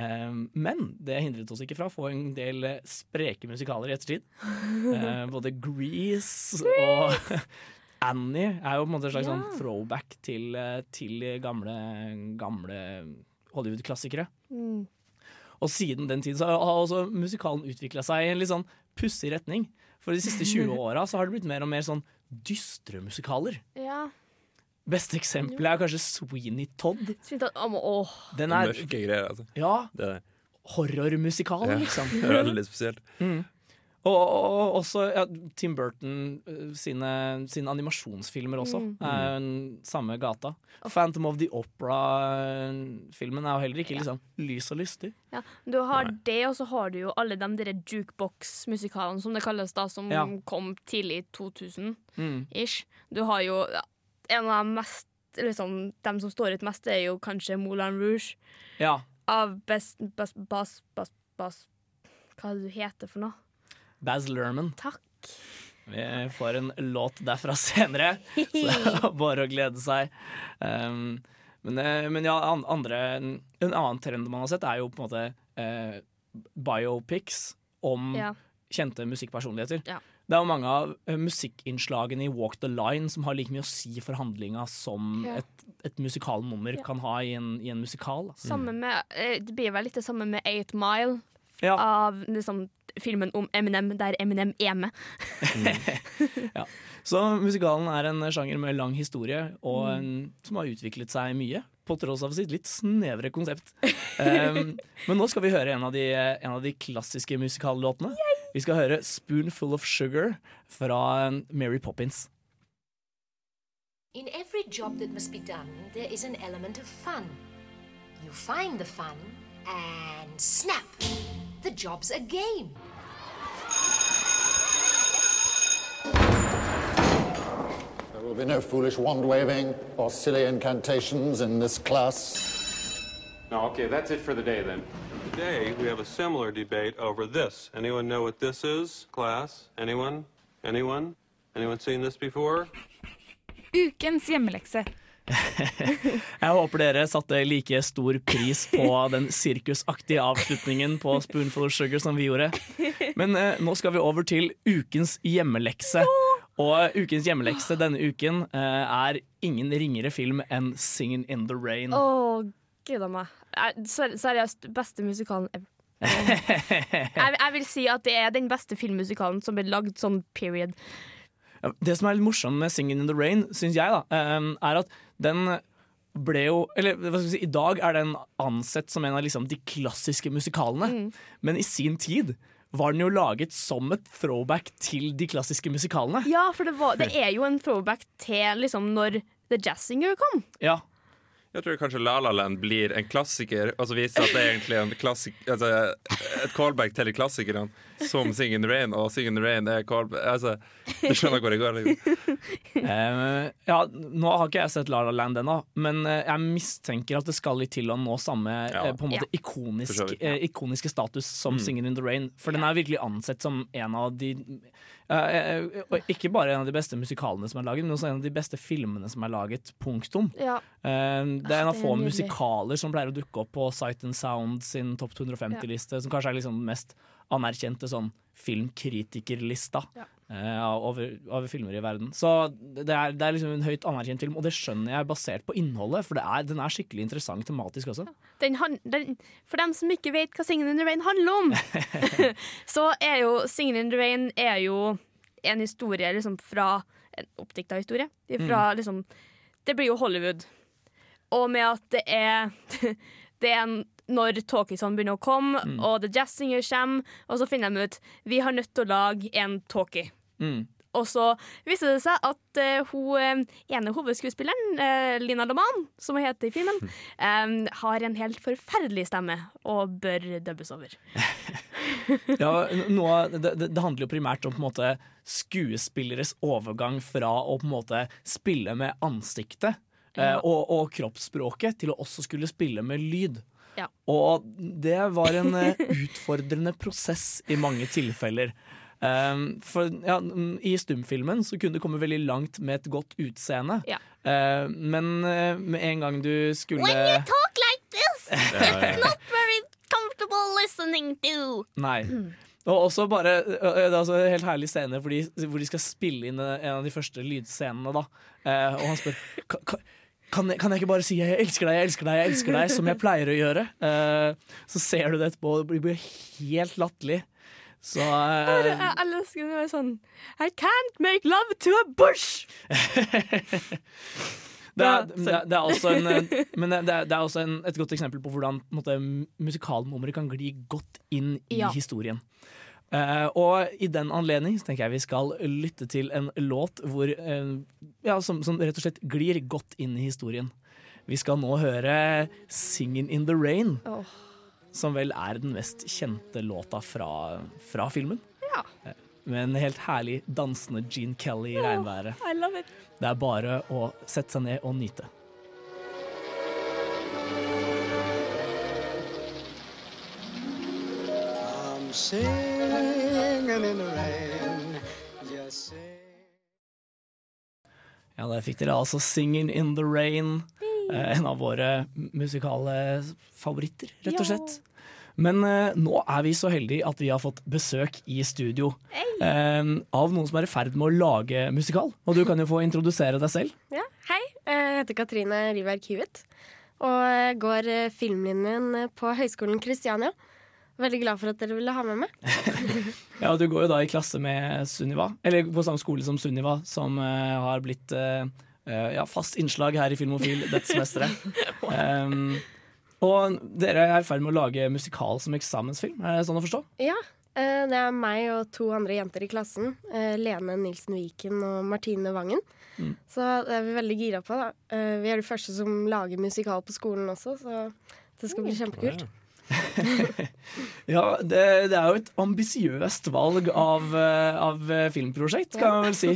Eh, men det hindret oss ikke fra å få en del eh, spreke musikaler i ettertid. uh, [laughs] både Grease og [laughs] Annie er jo på en måte en slags
Ja.
sånn throwback til, eh, til gamle, gamle Hollywood-klassikere.
Mm.
Og siden den tid så har også musikalen utvikla seg i en litt sånn pussig retning. For de siste 20 [laughs] åra så har det blitt mer og mer sånn dystre musikaler.
Ja.
Beste eksempelet er kanskje Sweeney Todd. Den er
Mørke greier, altså.
ja,
Det er,
horrormusikal,
ja.
liksom. [laughs]
Veldig spesielt.
Mm. Og, og, og også ja, Tim Burton uh, sine, sine animasjonsfilmer også
Mm.
er jo samme gata. Phantom of the Opera-filmen er jo heller ikke liksom lys og lystig.
Ja, du har det, og så har du jo alle de der jukebox-musikalene, som det kalles, da, som
Ja.
kom tidlig i 2000
Mm.
Du har jo ja, en av de mest liksom, De som står ut mest, er jo kanskje Moulin Rouge.
Ja.
Av best, best, bas, bas, bas Hva er det du heter for noe?
Baz Luhrmann.
Takk.
Vi får en låt derfra senere, så det er [laughs] bare å glede seg. Um, men, eh, men ja, andre, en annen trend man har sett, er jo på en måte eh, biopics om
Ja.
kjente musikkpersonligheter.
Ja.
Det er jo mange av eh, musikkinnslagene i Walk the Line som har like mye å si for handlinga som
Ja.
et, et musikalnummer kan ha i en, i en musikal.
Samme med, eh, det blir vel litt det samme med Eight Mile. Av liksom, filmen om Eminem, der Eminem er med. [laughs]
ja. Så musikalen er en sjanger med lang historie, og
Mm.
en, som har utviklet seg mye, på tross av sitt litt snevre konsept. Um, [laughs] men nå skal vi høre en av de, en av de klassiske musikallåtene. Vi skal høre 'Spoonful of Sugar' fra Mary Poppins.
In every job that must be done, there is an element of fun. You find the fun, and snap! The job's a game.
There will be no foolish wand waving or silly incantations in this class.
No, okay, that's it for the day then. Today, we have a similar debate over this. Anyone know what this is, class? Anyone? Anyone? Anyone seen this before?
Ukens hjemmelekse. [laughs]
Jeg håper dere satte like stor pris på den sirkusaktige avslutningen på Spoonful of Sugar som vi gjorde. Men eh, nå skal vi over til ukens hjemmelekse. Og ukens hjemmelekse denne uken eh, er ingen ringere film enn 'Singin' in the Rain'.
Å, gud a meg. Seriøst, beste musikalen ever. [laughs] jeg, jeg vil si at det er den beste filmmusikalen som ble lagd sånn period.
Det som er litt morsomt med 'Singin' in the Rain', syns jeg, da, eh, er at den ble jo Eller hva skal vi si, i dag er den ansett som en av liksom, de klassiske musikalene. Men i sin tid var den jo laget som et throwback til de klassiske musikalene.
Ja, for det, var, det er jo en throwback til liksom når The Jazz Singer kom.
Ja.
Jeg tror kanskje La La Land blir en klassiker, og så viser det at det er egentlig en klassik, altså, et callback til de klassikerne, som Sing in the Rain, og Sing in the Rain er callback altså, Du skjønner hvor det går? Liksom.
Eh, ja, nå har ikke jeg sett La La Land ennå, men eh, jeg mistenker at det skal litt til å nå samme
Ja.
eh, på en måte
Ja.
ikonisk, eh, ikoniske status som
Mm.
'Singin' in the Rain'. For den er virkelig ansett som en av de og Ikke bare en av de beste musikalene som er laget, men også en av de beste filmene som er laget. Punktum.
Ja.
Eh, det er en
Ah,
av få musikaler som pleier å dukke opp på Sight and Sound sin topp 250-liste, som kanskje er liksom den mest anerkjente sånn filmkritikerlista
Ja.
Eh, over, over filmer i verden. Så det er, det er liksom en høyt anerkjent film, og det skjønner jeg basert på innholdet, for det er, den er skikkelig interessant tematisk også.
Den, han- den, for dem som ikke vet hva 'Singing in the Rain handler om, [laughs] [laughs] så er jo 'Singing in the Rain er jo en historie liksom fra En oppdikta historie. Fra,
Mm.
liksom, det blir jo Hollywood. Og med at det er [laughs] Det er en- når talkiesene begynner å komme,
Mm.
og The Jazz Singer kommer, og så finner de ut Vi har nødt til å lage en talkie.
Mm.
Og så viste det seg at uh, hun eh, ene hovedskuespilleren, uh, Lina Loman, som hun heter i filmen, um, har en helt forferdelig stemme og bør dubbes over. [laughs]
Ja, noe, det, det, handler jo primært om måte skuespilleres overgang fra å måte spille med ansiktet
Ja.
og, og kroppsspråket til å også skulle spille med lyd.
Ja.
Og det var en utfordrende prosess i mange tilfeller. Um, for ja, mm, I stumfilmen så kunne du komme veldig langt med et godt utseende.
Ja.
Uh, men uh, med en gang du skulle
When you talk like this, [laughs] it's not very comfortable listening to.
Nei. Og også bare Det er altså en helt herlig scene hvor de, hvor de skal spille inn en av de første lydscenene. da uh, Og han spør "Ka- ka- kan jeg, kan jeg ikke bare si 'jeg elsker deg, jeg elsker deg', jeg elsker deg som jeg pleier å gjøre? Eh, så ser du det etterpå, og det blir helt latterlig. Så uh,
jeg elsker det sånn I can't make love to a bush! [laughs]
det, er, det, er, det er også, en, eh, [laughs] men det er, det er også en, et godt eksempel på hvordan måte, kan gli godt inn i
Ja.
historien. Uh, og i den anledning så tenker jeg vi skal lytte til en låt hvor, uh, ja, som, som rett og slett glir godt inn i historien. Vi skal nå høre 'Singin' in the Rain',
Åh.
Som vel er den mest kjente låta fra, fra filmen.
Ja.
Med en helt herlig dansende Gene Kelly i regnværet.
I love it.
Det er bare å sette seg ned og nyte.
I'm singing in the rain. Just sing.
Ja, Der fikk dere altså 'Singing in the Rain'. Eh, en av våre musikale favoritter, rett og slett. Men eh, nå er vi så heldige at vi har fått besøk i studio eh, av noen som er i ferd med å lage musikal. Og du kan jo få introdusere deg selv.
Ja, hei. Jeg heter Katrine Riberg Hewitt og går eh, filmlinjen på Høgskolen Kristiania. Veldig glad for at dere ville ha med meg. [laughs]
Ja, Du går jo da i klasse med Sunniva, eller på samme skole som Sunniva, som uh, har blitt eh, eh, ja, fast innslag her i Filmofil dette semesteret. Um, og dere er i ferd med å lage musikal som eksamensfilm, er det sånn å forstå?
Ja, eh, det er meg og to andre jenter i klassen. eh, Lene Nilsen Viken og Martine Vangen.
Mm.
Så det er vi veldig gira på. da. Eh, Vi er de første som lager musikal på skolen også, så det skal bli kjempekult. [laughs]
Ja, det, det er jo et ambisiøst valg av, eh, av eh, filmprosjekt, kan man vel si.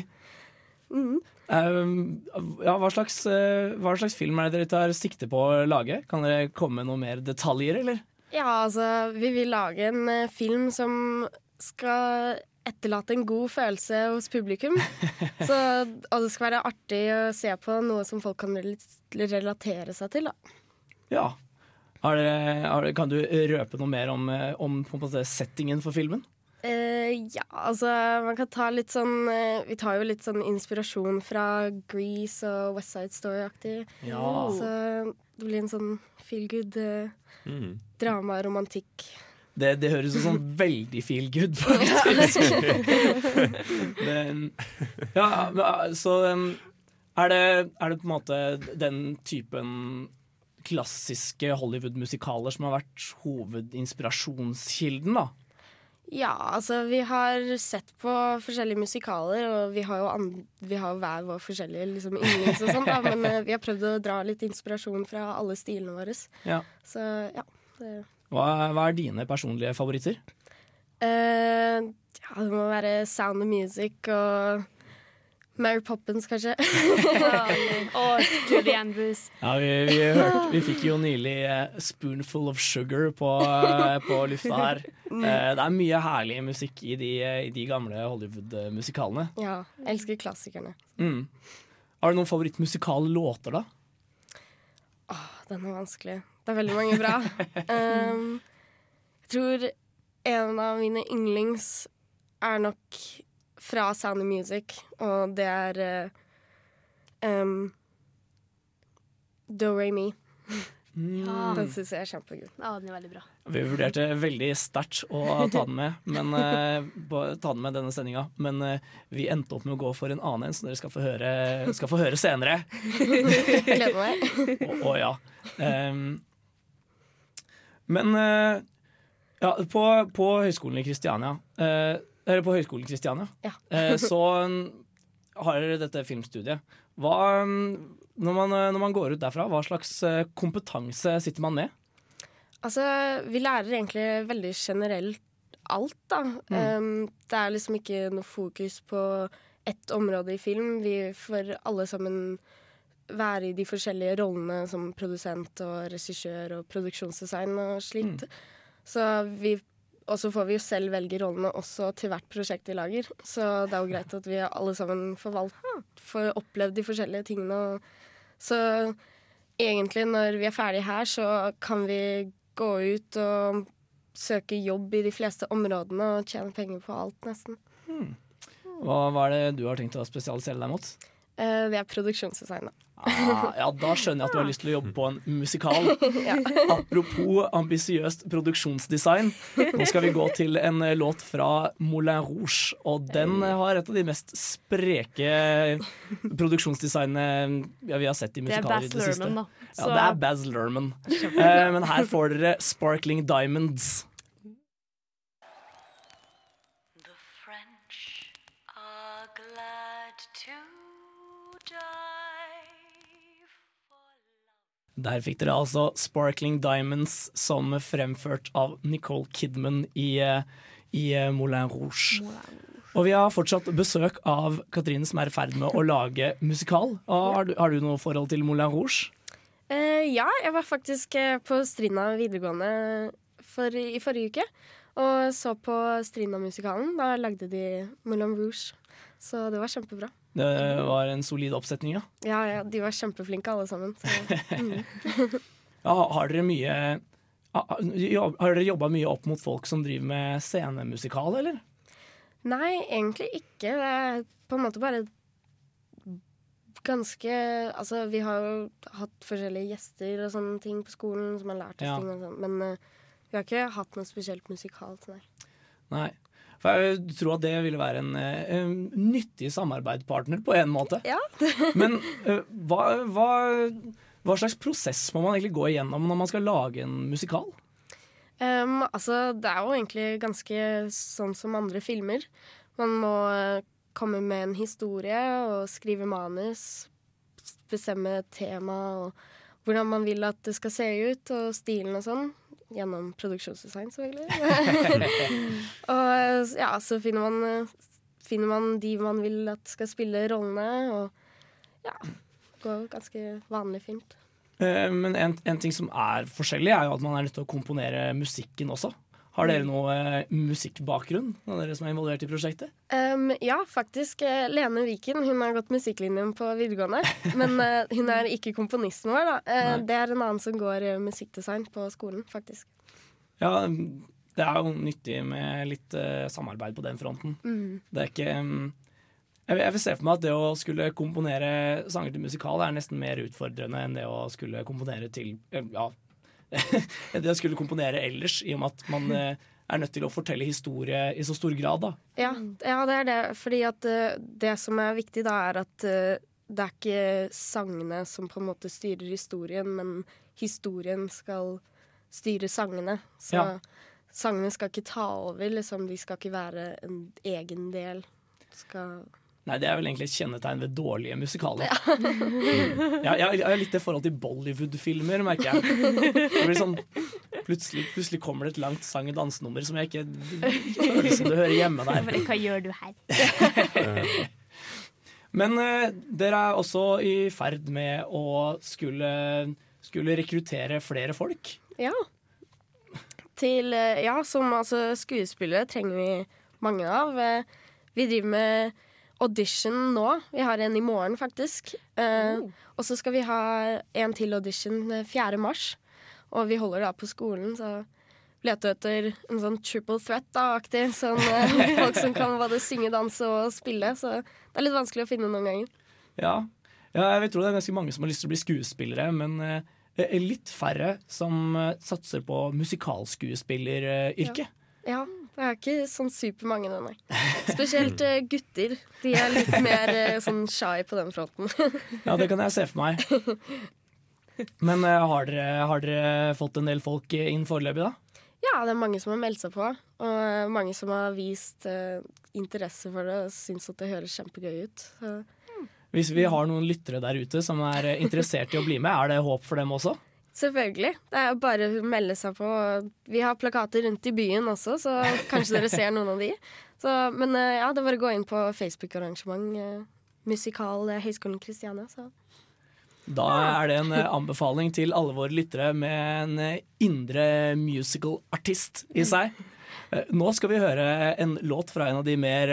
Um, [laughs] ja, hva, slags, eh, hva slags film er det dere tar sikte på å lage? Kan dere komme med noen mer detaljer, eller?
Ja, altså, vi vil lage en eh, film som skal etterlate en god følelse hos publikum. [laughs] Så, og det skal være artig å se på noe som folk kan relatere seg til. Da.
Ja. Har dere, har, kan du røpe noe mer om, eh, om settingen for filmen?
Eh, ja, altså man kan ta litt sånn uh, Vi tar jo litt sånn inspirasjon fra Grease og West Side Story-aktig.
Ja.
Så det blir en sånn feel good uh,
Mm.
drama, romantikk.
Det, det høres [laughs] [laughs] ut som veldig feel good, faktisk. det, ja, [laughs] så um, er det, er det på en måte den typen klassiske Hollywood-musikaler som har vært hovedinspirasjonskilden, da?
Ja, altså vi har sett på forskjellige musikaler, og vi har jo, vi har hver vår forskjellige liksom, yndlings og sånn, men uh, vi har prøvd å dra litt inspirasjon fra alle stilene våre.
Ja.
Så ja. Det,
Hva, hva er dine personlige favoritter?
Uh, ja, det må være Sound of Music og Mary Poppins, kanskje.
Og Julie Andrews.
Ja, vi, vi, hørte, vi fikk jo nylig uh, 'Spoonful of Sugar' på, uh, på lufta her. Eh, det er mye herlig musikk i de, i de gamle Hollywood-musikalene.
Ja, jeg elsker klassikerne.
Mm. Har du noen favorittmusikale låter, da?
Åh, den er vanskelig. Det er veldig mange bra. [laughs] um, jeg tror en av mine yndlings er nok fra Sound of Music, og det er uh, um, Do Re Mi.
Ja.
Den syns jeg er kjempegod.
Ja, den er veldig bra.
Vi vurderte veldig sterkt å ta den med, men, uh, ta den med denne sendinga. Men uh, vi endte opp med å gå for en annen en, som dere skal få høre, skal få høre senere.
Gleder meg. [laughs]
Å ja. Um, men uh, ja, på, på Høgskolen i Kristiania eh, Eller på Høgskolen Kristiania
Ja. [laughs]
eh, så mm, har dere dette filmstudiet. Hva, mm, når, man, eh, når man går ut derfra, hva slags eh, kompetanse sitter man med?
Altså, vi lærer egentlig veldig generelt alt, da. Mm. det er liksom ikke noe fokus på ett område i film. Vi får alle sammen være i de forskjellige rollene som produsent og regissør og produksjonsdesign og slikt. Så vi og så får vi jo selv velge rollene også til hvert prosjekt vi lager. Så det er jo greit at vi alle sammen får, valgt, får opplevd de forskjellige tingene. Så egentlig når vi er ferdige her, så kan vi gå ut og søke jobb i de fleste områdene og tjene penger på alt, nesten.
Hva, hva er det du har tenkt å spesialisere deg mot?
Eh, Det er produksjonsdesign, da.
Ah, ja, Da skjønner jeg at du har lyst til å jobbe på en musikal. [laughs]
Ja.
Apropos ambisiøst produksjonsdesign. Nå skal vi gå til en eh, låt fra Moulin Rouge. Og den har et av de mest spreke produksjonsdesignene ja, vi har sett i
Det er
musikaler
Baz
i det siste.
Luhrmann, da.
Ja, det er Baz Luhrmann. Eh, men her får dere Sparkling Diamonds. Der fikk dere altså Sparkling Diamonds som fremført av Nicole Kidman i, eh, i eh, Moulin Rouge. Og vi har fortsatt besøk av Katrine som er i ferd med å lage musikal. Og har, du, har du noe forhold til Moulin Rouge?
Uh, ja, jeg var faktisk på Strinda videregående for, i forrige uke. Og så på Strinda-musikalen. Da lagde de Moulin Rouge. Så det var kjempebra.
Det var en solid oppsetning, ja.
Ja, ja, de var kjempeflinke alle sammen. Mm. [laughs]
ja har dere mye Har dere jobba mye opp mot folk som driver med scenemusikal, eller?
Nei, egentlig ikke. Det er på en måte bare ganske Altså, vi har jo hatt forskjellige gjester og sånne ting på skolen som har lært oss
Ja.
ting og sånt men uh, vi har ikke hatt noe spesielt musikalt der.
Nei. For jeg tror at det ville være en, eh, en nyttig samarbeidspartner på en måte.
Ja. [laughs]
Men eh, hva, hva, hva slags prosess må man egentlig gå igjennom når man skal lage en musikal?
Um, altså, det er jo egentlig ganske sånn som andre filmer. Man må eh, komme med en historie og skrive manus, bestemme tema og hvordan man vil at det skal se ut, og stilen og sånn. Gjennom produksjonsdesign, selvfølgelig. [laughs] [laughs] og ja, så finner man, finner man de man vil at skal spille rollene, og ja. Det går ganske vanlig fint.
Eh, Men en, en ting som er forskjellig, er jo at man er nødt til å komponere musikken også. Har dere noe eh, musikkbakgrunn, noen av dere som er involvert i prosjektet?
Um, ja, faktisk. eh, Lene Viken hun har gått musikklinjen på videregående. [laughs] Men uh, hun er ikke komponisten vår. da.
Uh,
det er en annen som går uh, musikkdesign på skolen, faktisk.
Ja, det er jo nyttig med litt samarbeid på den fronten.
Mm.
Det er ikke um, jeg, jeg vil se for meg at det å skulle komponere sanger til musikal er nesten mer utfordrende enn det å skulle komponere til Ja, enn [laughs] det jeg skulle komponere ellers, i og med at man eh, er nødt til å fortelle historie i så stor grad. da.
Ja, ja, det er det. Fordi at eh, det som er viktig, da, er at eh, det er ikke sangene som på en måte styrer historien, men historien skal styre sangene. Så
Ja.
sangene skal ikke ta over, liksom. De skal ikke være en egen del. Skal
Nei, Det er vel egentlig et kjennetegn ved dårlige musikaler. Ja, jeg, jeg har litt det forhold til Bollywood-filmer, merker jeg. Det blir sånn, plutselig, plutselig kommer det et langt sang- og dansenummer som jeg ikke, ikke føler som det hører hjemme der.
Hva gjør du her? [laughs]
Men eh, dere er også i ferd med å skulle, skulle rekruttere flere folk.
Ja. Til eh, Ja, som altså skuespillere trenger vi mange av. Eh, Vi driver med audition nå. Vi har en i morgen, faktisk. Eh, Og så skal vi ha en til audition eh, 4. mars. Og vi holder da på skolen, så leter etter en sånn triple threat-aktig. Sånn uh, folk som kan både synge, danse og spille. Så det er litt vanskelig å finne noen ganger.
Ja. ja, jeg vil tro det er ganske mange som har lyst til å bli skuespillere, men uh, litt færre som eh, satser på musikalskuespilleryrket.
Ja, det er ikke sånn supermange, det, nei. Spesielt eh, gutter. De er litt mer eh, sånn shy på den fronten. [laughs]
Ja, det kan jeg se for meg. Men eh, har, dere, har dere fått en del folk inn foreløpig, da?
Ja, det er mange som har meldt seg på, og mange som har vist uh, interesse for det og syns at det høres kjempegøy ut. Så.
Hvis vi har noen lyttere der ute som er interessert i å bli med, er det håp for dem også?
Selvfølgelig. Det er bare å melde seg på. Vi har plakater rundt i byen også, så kanskje dere ser noen av de. Så, men eh, ja, det er bare å gå inn på Facebook-arrangement. eh, Musikal eh, Høgskolen Kristiania. Så.
Da er det en anbefaling til alle våre lyttere med en indre musical-artist i seg. Nå skal vi høre en låt fra en av de mer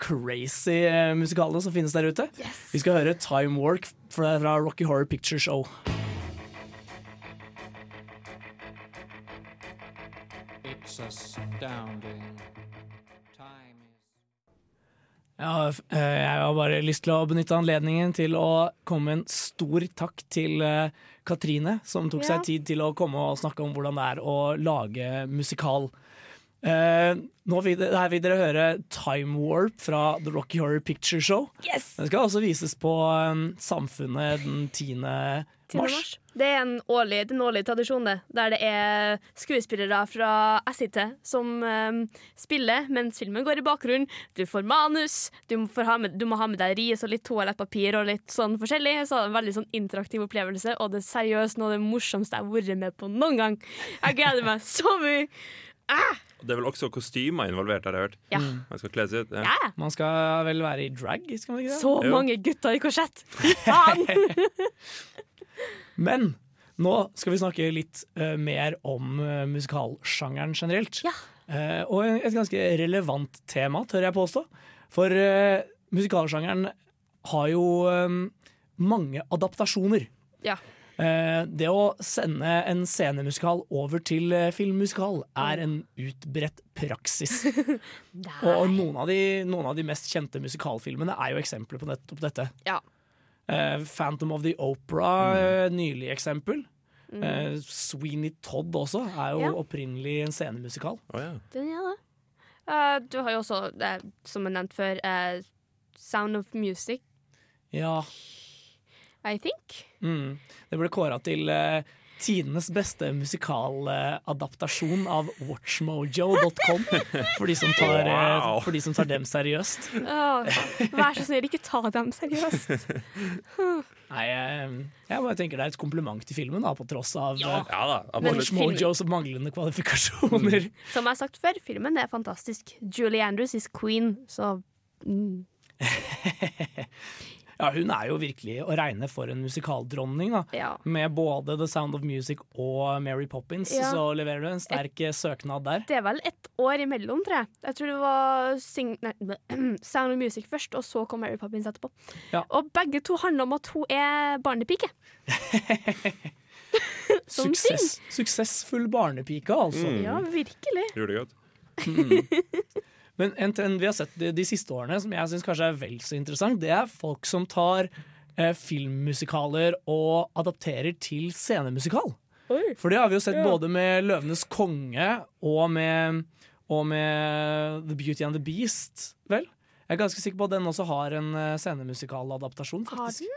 crazy musikalene som finnes der ute. Vi skal høre Time Work fra Rocky Horror Picture Show.
It's astounding. Time
Ja, eh, jeg har bare lyst til å benytte anledningen til å komme med en stor takk til eh, Katrine, som tok
Ja.
seg tid til å komme og snakke om hvordan det er å lage musikal. Eh, nå vil, her vil dere høre Time Warp fra The Rocky Horror Picture Show.
Yes!
Den skal også vises på Samfunnet den 10.
10.
mars.
Det er en årlig, det er en årlig tradisjon, det. Der det er skuespillere fra SIT som um, spiller mens filmen går i bakgrunnen. Du får manus, du må, ha med, du må ha med deg ris og litt toalettpapir og litt sånn forskjellig. Så det er en veldig sånn interaktiv opplevelse, og det er seriøst noe av det morsomste jeg har vært med på noen gang. Jeg gleder meg så mye. Ah!
Det er vel også kostymer involvert, har jeg hørt.
Ja.
Man skal kle seg ut.
Ja.
Man skal vel være i drag? Skal man ikke det?
Så
Jo.
mange gutter i korsett! Faen! [laughs] [laughs]
Men nå skal vi snakke litt uh, mer om uh, musikalsjangeren generelt. Eh, og et ganske relevant tema, tør jeg påstå. For uh, musikalsjangeren har jo mange adaptasjoner.
Ja.
Det å sende en scenemusikal over til filmmusikal er en utbredt praksis. [laughs] og noen av, de, noen av de mest kjente musikalfilmene er jo eksempler på nettopp dette.
Ja.
Eh, Phantom of the Opera, mm. nylig eksempel.
Mm.
Eh, Sweeney Todd også er jo
Ja.
opprinnelig en scenemusikal.
Den er det. Uh, du har jo også, uh, som jeg nevnte før, uh, Sound of Music,
Ja.
I think.
Mm. Det ble kåra til eh, tidenes beste musikaladaptasjon av watchmojo.com, for, de som tar, eh,
Wow.
for de som tar dem seriøst.
Oh, vær så snill, ikke ta dem seriøst. [laughs]
Nei, jeg, jeg bare tenker det er et kompliment til filmen, da, på tross av
Ja.
eh,
Ja da,
Men
Watchmojos manglende kvalifikasjoner.
Som jeg har sagt før, filmen er fantastisk. Julie Andrews is queen, så mm. [laughs]
Ja, hun er jo virkelig å regne for en musikaldronning, da.
Ja.
Med både The Sound of Music og Mary Poppins,
Ja.
så leverer du en sterk Et, søknad der.
Det er vel et år imellom, tror jeg. Jeg tror det var sing nei, [clears throat] Sound of Music først, og så kom Mary Poppins etterpå.
Ja.
Og begge to handler om at hun er barnepike. [laughs]
Suksess, suksessfull barnepike, altså.
Mm.
Ja, virkelig.
Gjorde det godt.
Mm. Men en trend vi har sett de, de siste årene, som jeg syns kanskje er vel så interessant, det er folk som tar eh, filmmusikaler og adapterer til scenemusikal. For det har vi jo sett
Ja.
både med 'Løvenes konge' og med, og med 'The Beauty and the Beast'. Vel? Jeg er ganske sikker på at den også har en eh, scenemusikaladaptasjon.
Har
faktisk.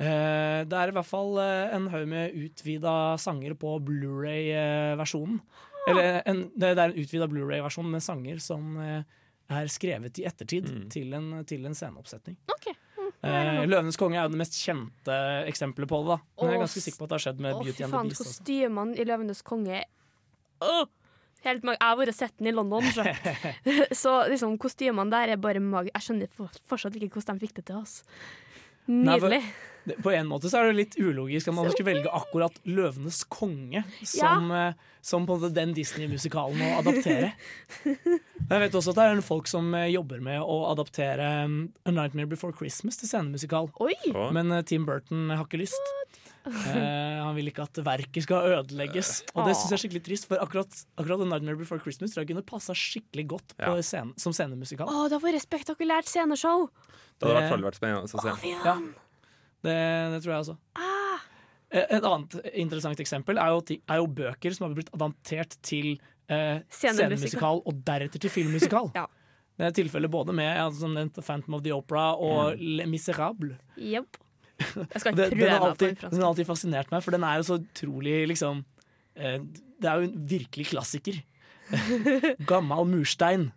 Eh, det er i hvert fall eh, en haug med utvida sanger på Blu-ray-versjonen. Eller en, det er en utvida Blu-ray-versjon med sanger som eh, er skrevet i ettertid til, en, til en sceneoppsetning. Eh, 'Løvenes konge' er jo det mest kjente eksempelet på det. da Men jeg er ganske sikker på at det har skjedd med
Å,
Beauty and the Beast.
Kostymene i 'Løvenes konge' oh, Helt mag Jeg har vært sett den i London, så, [laughs] så liksom, kostymene der er bare mag... Jeg skjønner fortsatt ikke hvordan de fikk det til. oss
Nei, for-
Nydelig.
På en måte så er det litt ulogisk at man skulle velge akkurat 'Løvenes konge' som, ja. som på en måte den Disney-musikalen å adaptere. Men [laughs] Jeg vet også at det er folk som eh, jobber med å adaptere um, 'A Nightmare Before Christmas' til scenemusikal.
Oi.
Men eh, Tim Burton har ikke lyst. Uh, han vil ikke at verket skal ødelegges. Og det syns jeg er skikkelig trist, for akkurat, akkurat 'A Nightmare Before Christmas' tror jeg kunne passa skikkelig godt på
Ja.
scene, som scenemusikal.
Å, det hadde vært spektakulært sceneshow!
Det hadde i hvert fall vært spennende å se.
Ja, det, det tror jeg også. Ah. Et annet interessant eksempel er jo, er jo bøker som har blitt adaptert til eh,
Scenemusikal.
og deretter til filmmusikal. [laughs] Det er tilfellet både med ja, som nevnt, The Phantom of the Opera og mm. Le
Miserable. Yep. Jeg skal [laughs]
ikke
prøve
Den har alltid,
den
har alltid fascinert meg, for den er jo så utrolig liksom eh, Det er jo en virkelig klassiker. [laughs] Gammal murstein.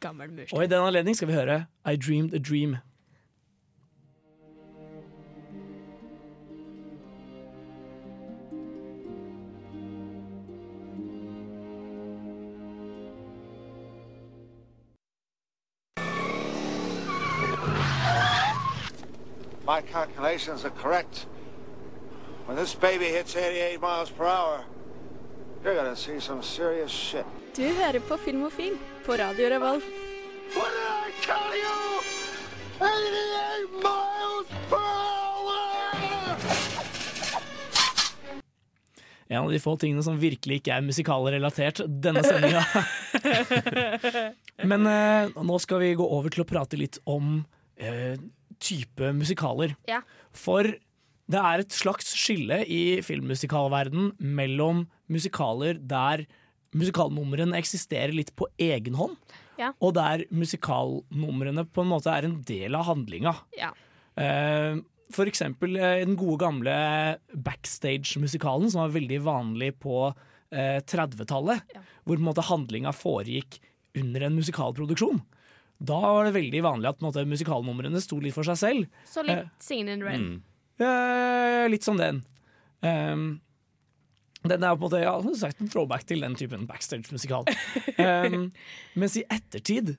Gammel
Og i den anledning skal vi høre I Dreamed a Dream.
My calculations are correct. When this baby hits 88 miles per hour, you're gonna see some serious shit.
Du hører på Filmofil på Radio Revolt.
What did I tell you? 88 miles per hour!
En av de få tingene som virkelig ikke er musikalrelatert denne sendinga. [laughs] Men eh, nå skal vi gå over til å prate litt om eh, type musikaler.
Ja.
For det er et slags skille i filmmusikalverden mellom musikaler der musikalnumrene eksisterer litt på egen hånd,
Ja.
og der musikalnumrene på en måte er en del av handlinga.
Ja.
Uh, For eksempel uh, den gode gamle backstage-musikalen, som var veldig vanlig på uh, 30-tallet. Hvor på en måte handlinga foregikk under en musikalproduksjon. Da var det veldig vanlig at måte, musikalnumrene sto litt for seg selv.
Så litt Singing in Red. Rain.
Eh, litt som den. Um, den er på en måte ja, som sagt, en throwback til den typen backstage-musikal. um, [laughs] mens i ettertid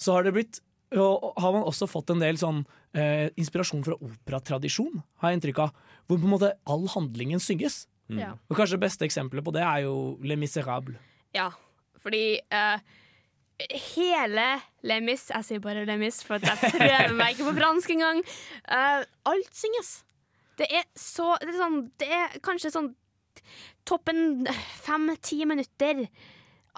så har det blitt og har man også fått en del sånn eh, inspirasjon fra operatradisjon, har jeg inntrykk av. Hvor på en måte all handlingen synges.
Ja.
Og kanskje det beste eksempelet på det er jo Les Miserable.
Ja, fordi eh, hele Lemis Jeg sier bare Lemis, for at jeg prøver meg ikke på fransk engang. Uh, alt synges. Det er så Det er, sånn, det er kanskje sånn toppen fem-ti minutter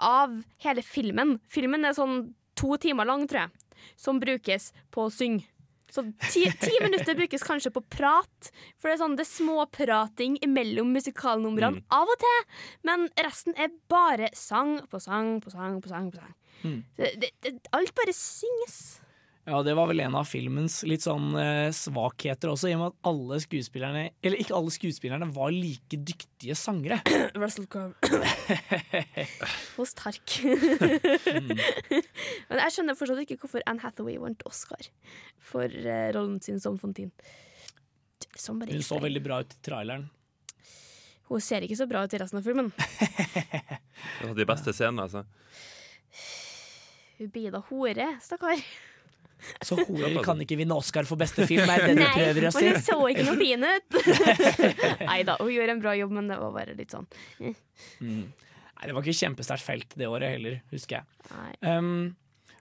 av hele filmen. Filmen er sånn to timer lang, tror jeg, som brukes på å synge. Så ti, ti minutter brukes kanskje på prat, for det er sånn det er småprating mellom musikalnumrene av og til. Men resten er bare sang på sang på sang på sang. på sang.
Mm.
Det, det, alt bare synges.
Ja, det var vel en av filmens litt sånn eh, svakheter også, i og med at alle skuespillerne Eller ikke alle skuespillerne var like dyktige sangere. [coughs]
Russell Crowe. [coughs] Hos Tark. [laughs]
Mm.
Men jeg skjønner fortsatt ikke hvorfor Anne Hathaway vant Oscar for eh, rollen sin som Fontin.
Hun så veldig bra ut i traileren.
Hun ser ikke så bra ut i resten av filmen. [laughs]
Det var de beste scenene, altså. [sighs] [laughs]
Hun blir da hore, stakkar.
Så [laughs] horer kan ikke vinne Oscar for beste film, er det du
Nei,
prøver å si?
men hun så ikke noe fin ut. [laughs] Nei da, hun gjorde en bra jobb, men det var bare litt sånn.
Mm. Nei, det var ikke kjempesterkt felt det året heller, husker jeg.
Nei.
Um,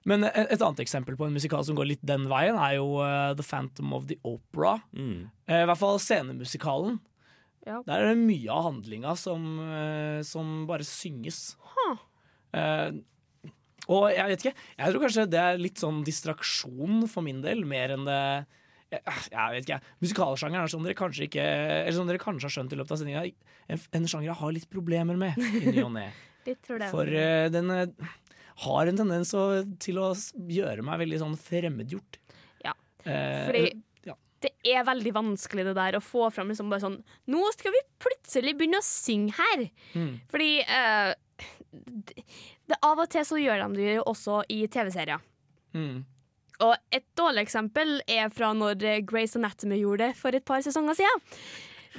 men et, et annet eksempel på en musikal som går litt den veien, er jo uh, The Phantom of the Opera.
Mm.
Uh, I hvert fall scenemusikalen.
Ja.
Der er det mye av handlinga som, uh, som bare synges. Eh, og jeg vet ikke, jeg tror kanskje det er litt sånn distraksjon for min del, mer enn det jeg, jeg vet ikke, Musikalsjangeren er sånn dere kanskje ikke Eller som dere kanskje har skjønt i løpet av sendinga, en, en sjanger jeg har litt problemer med i ny og ne. [laughs] For uh, den uh, har en tendens til å gjøre meg veldig sånn fremmedgjort.
Ja.
Eh,
Fordi
ja.
det er veldig vanskelig det der å få fram liksom bare sånn Nå skal vi plutselig begynne å synge her!
Mm.
Fordi det, av og til så gjør de det også i TV-serier.
Mm.
Og et dårlig eksempel er fra når Grace Grey's Anatomy gjorde det for et par sesonger siden.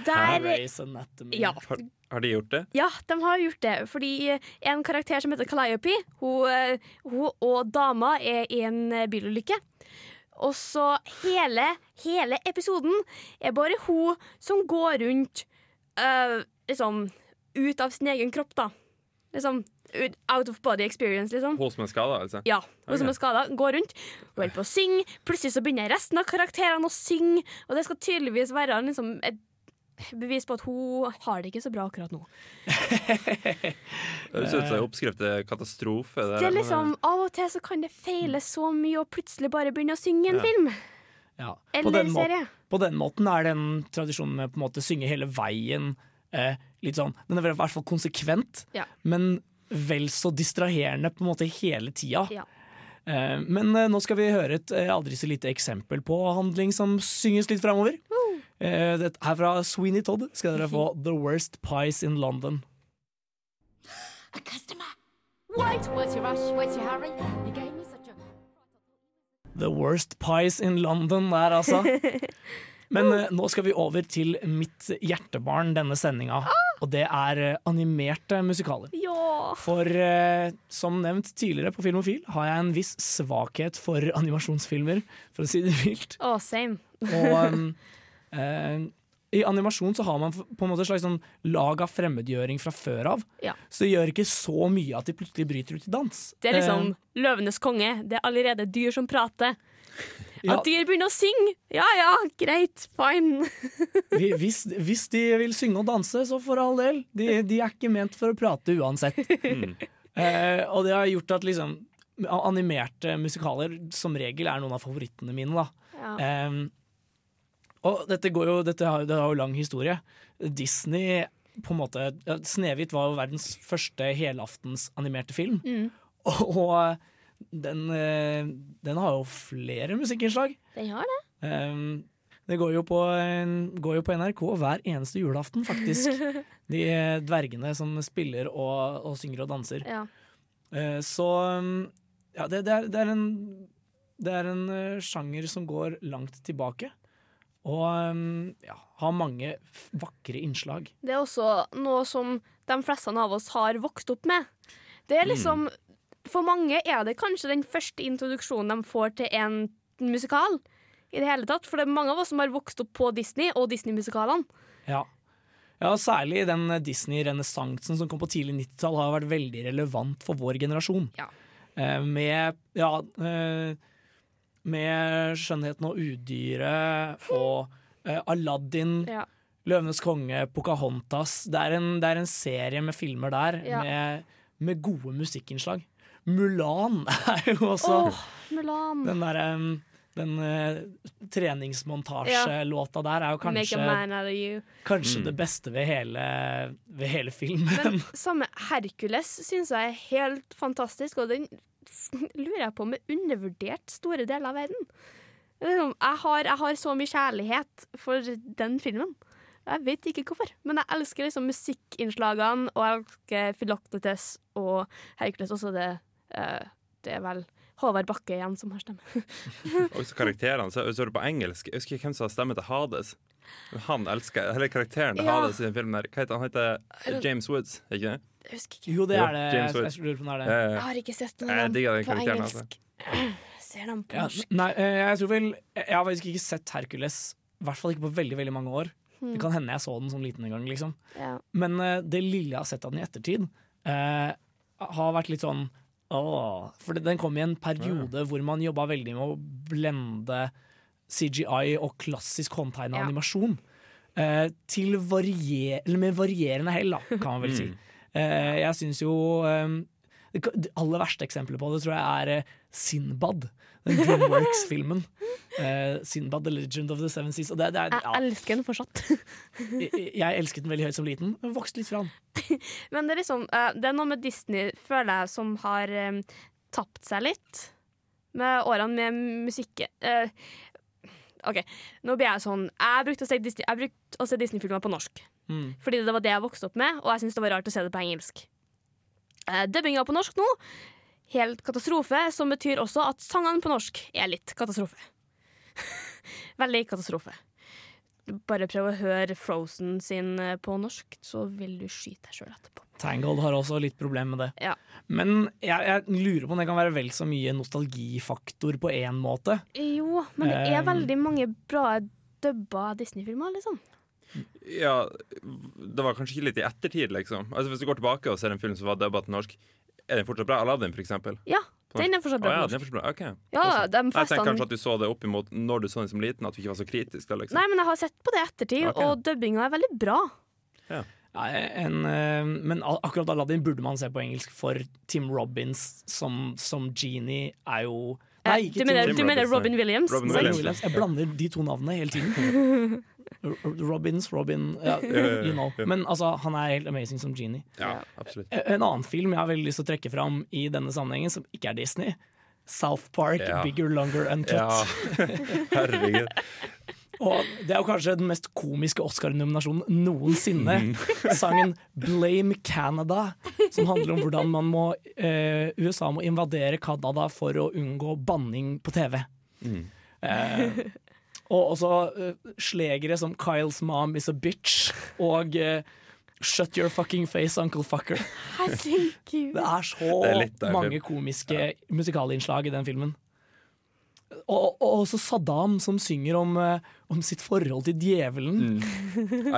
Der,
Grey's Anatomy.
Ja.
Har, har de gjort det?
ja, de har gjort det. Fordi en karakter som heter Calliope, hun, eh, hun og dama er i en eh, bilulykke. Og så hele, hele episoden er bare hun som går rundt øh, liksom ut av sin egen kropp, da. Liksom out of body experience, liksom.
Hun som er skada, altså?
Ja, hun som er skada, går rundt og holder på å synge. Plutselig så begynner resten av karakterene å synge, og det skal tydeligvis være liksom et bevis på at hun har det ikke så bra akkurat nå. [laughs]
Det høres ut som en oppskrift til katastrofe.
Det er liksom, Av og til så kan det feile så mye, og plutselig bare begynne å synge en
Ja.
film.
Ja.
Eller
på, den
serie.
på den måten er den tradisjonen med på en måte synge hele veien eh, litt sånn Den er i hvert fall konsekvent,
Ja.
men vel så distraherende på en måte hele tida.
Ja.
Eh, men eh, nå skal vi høre et eh, aldri så lite eksempel på handling som synges litt framover. Eh, her fra Sweeney Todd skal dere få The Worst Pies in London.
Wait, where's your rush? Where's your hurry? You gave me such a.
The Worst Pies in London der, altså. [laughs] Men nå skal vi over til mitt hjertebarn denne sendinga, og det er eh, animerte musikaler.
Ja.
For eh, som nevnt tidligere på Filmofil har jeg en viss svakhet for animasjonsfilmer, for å si det vilt.
Oh, same.
Og um, [laughs] eh, i animasjon så har man på en måte et slags sånn lag av fremmedgjøring fra før av.
Ja.
Så det gjør ikke så mye at de plutselig bryter ut i dans.
Det er liksom
Eh,
Løvenes konge. Det er allerede dyr som prater.
Ja.
At dyr begynner å synge, ja ja, greit, fine. [laughs]
Hvis, hvis de vil synge og danse, så for all del. De, de er ikke ment for å prate uansett. Eh, og det har gjort at liksom animerte musikaler som regel er noen av favorittene mine. da.
Ja.
Eh, og dette, går jo, dette har, det har jo lang historie. Disney på en måte, ja, Snehvit var jo verdens første helaftens animerte film.
Mm.
Og den, eh, den har jo flere musikkinnslag.
Den har det.
Um, det går jo, på, går jo på NRK hver eneste julaften, faktisk. [laughs] De eh, dvergene som spiller og, og synger og danser.
Ja.
Eh, så um, ja, det, det, er, det er en, det er en sjanger som går langt tilbake. Og um, ja, har mange vakre innslag.
Det er også noe som de fleste av oss har vokst opp med. Det er liksom, For mange er det kanskje den første introduksjonen de får til en musikal. i det hele tatt. For det er mange av oss som har vokst opp på Disney og Disney-musikalene.
Ja. ja, særlig den Disney-renessansen som kom på tidlig 90-tall, har vært veldig relevant for vår generasjon.
Ja.
Eh, med ja, eh, med 'Skjønnheten og udyret' og eh, Aladdin,
Ja.
'Løvenes konge', Pocahontas. Det er en, det er en serie med filmer der med, med gode musikkinnslag. Mulan [laughs] er jo også
oh, Mulan.
den derre den uh, treningsmontasjelåta der er jo kanskje, kanskje
Mm.
det beste ved hele, ved hele filmen.
Men [laughs] samme Hercules syns jeg er helt fantastisk, og den lurer jeg på om er undervurdert store deler av verden. Jeg har, jeg har så mye kjærlighet for den filmen. Jeg vet ikke hvorfor, men jeg elsker liksom musikkinnslagene, og jeg elsker Philoctetes og Hercules også. Det, det er vel Håvard Bakke igjen som har stemme. [laughs]
Også karakterene. Så er det på engelsk Jeg husker ikke hvem som har stemme til Hades. Han elsker Hele karakteren til
Ja.
Hades i den filmen her. Hva heter han? Heter James Woods, ikke det?
Jeg husker ikke.
Jo, det er det.
James
Jeg,
Woods.
jeg det er det.
Jeg har ikke sett noen av dem
den
på
engelsk. altså. [clears throat]
Ser dem på
Ja, nei, eh, jeg tror vel Jeg har faktisk ikke sett Hercules. I hvert fall ikke på veldig veldig mange år.
Hmm.
Det kan hende jeg så den som liten en gang. liksom
Ja.
Men uh, det lille jeg har sett av den i ettertid, uh, har vært litt sånn åh. For den kom i en periode hvor man jobba veldig med å blende CGI og klassisk håndtegna
Ja.
animasjon. Eh, til varier eller med varierende hell, da, kan man vel si. Eh, jeg syns jo eh, det aller verste eksempelet på det tror jeg er eh, Sinbad. Den Dreamworks-filmen. Uh, Sinbad, The Legend of the Seven Seas. Det, det er,
Jeg elsker den fortsatt.
jeg, jeg elsket den veldig høyt som liten, men vokste litt fra den.
Men det er liksom eh, Det er noe med Disney, føler jeg, som har um, tapt seg litt med årene med musikk. Uh, OK, nå blir jeg sånn Jeg brukte å se Disney- Disney-filmer på norsk.
Mm.
Fordi det var det jeg vokste opp med, og jeg syntes det var rart å se det på engelsk. Uh, Dubbinga på norsk nå, helt katastrofe, som betyr også at sangene på norsk er litt katastrofe. [laughs] Veldig katastrofe. Bare prøv å høre Frozen sin eh, på norsk, så vil du skyte deg sjøl etterpå.
Tangled har også litt problem med det.
Ja.
Men jeg, jeg lurer på om det kan være vel så mye nostalgifaktor på én måte.
Jo, men det er
Um,
veldig mange bra dubba Disney-filmer, liksom.
Ja, det var kanskje ikke litt i ettertid, liksom. Altså Hvis du går tilbake og ser en film som var dubba til norsk, er den fortsatt bra? Aladdin, for eksempel?
Ja, den er fortsatt bra
Oh, ja, den er fortsatt bra. Okay.
Ja.
Jeg tenker kanskje at du så det opp imot når du så den som liten, at du ikke var så kritisk da, liksom.
Nei, men jeg har sett på det ettertid,
okay.
og dubbinga er veldig bra.
Ja, en, eh, men akkurat Aladdin burde man se på engelsk, for Tim Robbins som, som genie er jo
Eh,
Nei, ikke
du mener-
Tim
du mener Robin. Williams?
Robin. Williams. Jeg blander de to navnene hele tiden. [laughs] R- Robbins, Robin ja, you know. Men altså, han er helt amazing som genie.
Ja, absolutt.
En annen film jeg har veldig lyst til å trekke fram i denne sammenhengen, som ikke er Disney. South Park,
Ja.
Bigger, Longer, Uncut.
Ja. [laughs] Herregud.
Og det er jo kanskje den mest komiske Oscar-nominasjonen noensinne.
Mm. [laughs]
Sangen 'Blame Canada', som handler om hvordan man må, eh, USA må invadere Canada for å unngå banning på TV.
Mm.
Eh, og også uh, slegere som 'Kyles mom is a bitch' og uh, 'Shut your fucking face, Uncle Fucker'.
Herregud.
Det er så
Det er
mange komiske ja. musikalinnslag i den filmen. Og, og også Saddam som synger om, eh, om sitt forhold til djevelen.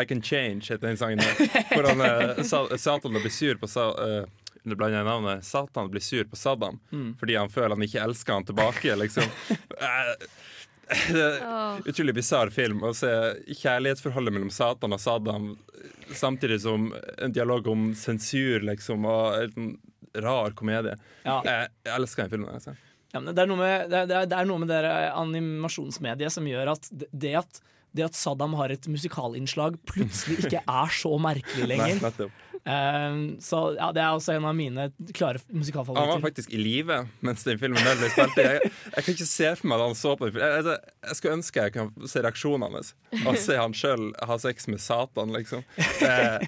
I Can Change heter den sangen. [laughs] Hvor han, uh, Satan blir sur på sa, eh, Nå navnet. Satan blir sur på Saddam
Mm.
fordi han føler han ikke elsker han tilbake. Liksom. [laughs] Eh, Det er utrolig bisarr film å se kjærlighetsforholdet mellom Satan og Saddam samtidig som en dialog om sensur, liksom, og en rar komedie.
Ja.
Jeg, jeg elsker den filmen. Altså.
Ja, men det, er noe med, det, er, det er- noe med det animasjonsmediet som gjør at det- at, det at Saddam har et musikalinnslag, plutselig ikke [laughs] er så merkelig
Nei,
lenger.
nettopp.
Eh, så ja, det er også en av mine klare
Han var faktisk i live mens den filmen der ble spilt. Jeg, jeg kan ikke se for meg at han så på den. filmen. Jeg, jeg skulle ønske jeg kunne se reaksjonene hans og se han sjøl ha sex med Satan, liksom. [laughs] Eh,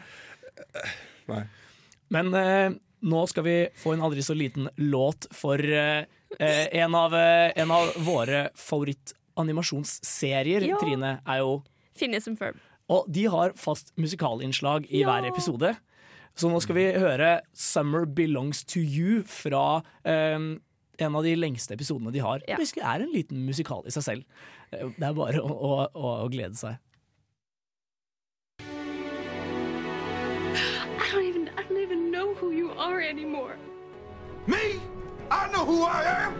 nei.
Men eh, nå skal vi få en aldri så liten låt for eh, en, av, eh, en av våre favorittanimasjonsserier,
Ja.
Trine, er jo
Finnes and Ferb.
Og de har fast musikalinnslag i hver episode. Så nå skal vi høre 'Summer Belongs to You' fra um, en av de lengste episodene de har. Det er en liten musikal i seg selv. Eh, Det er bare å, å, å, å glede seg.
I don't even I don't even know who you are anymore.
Me? I know who I am.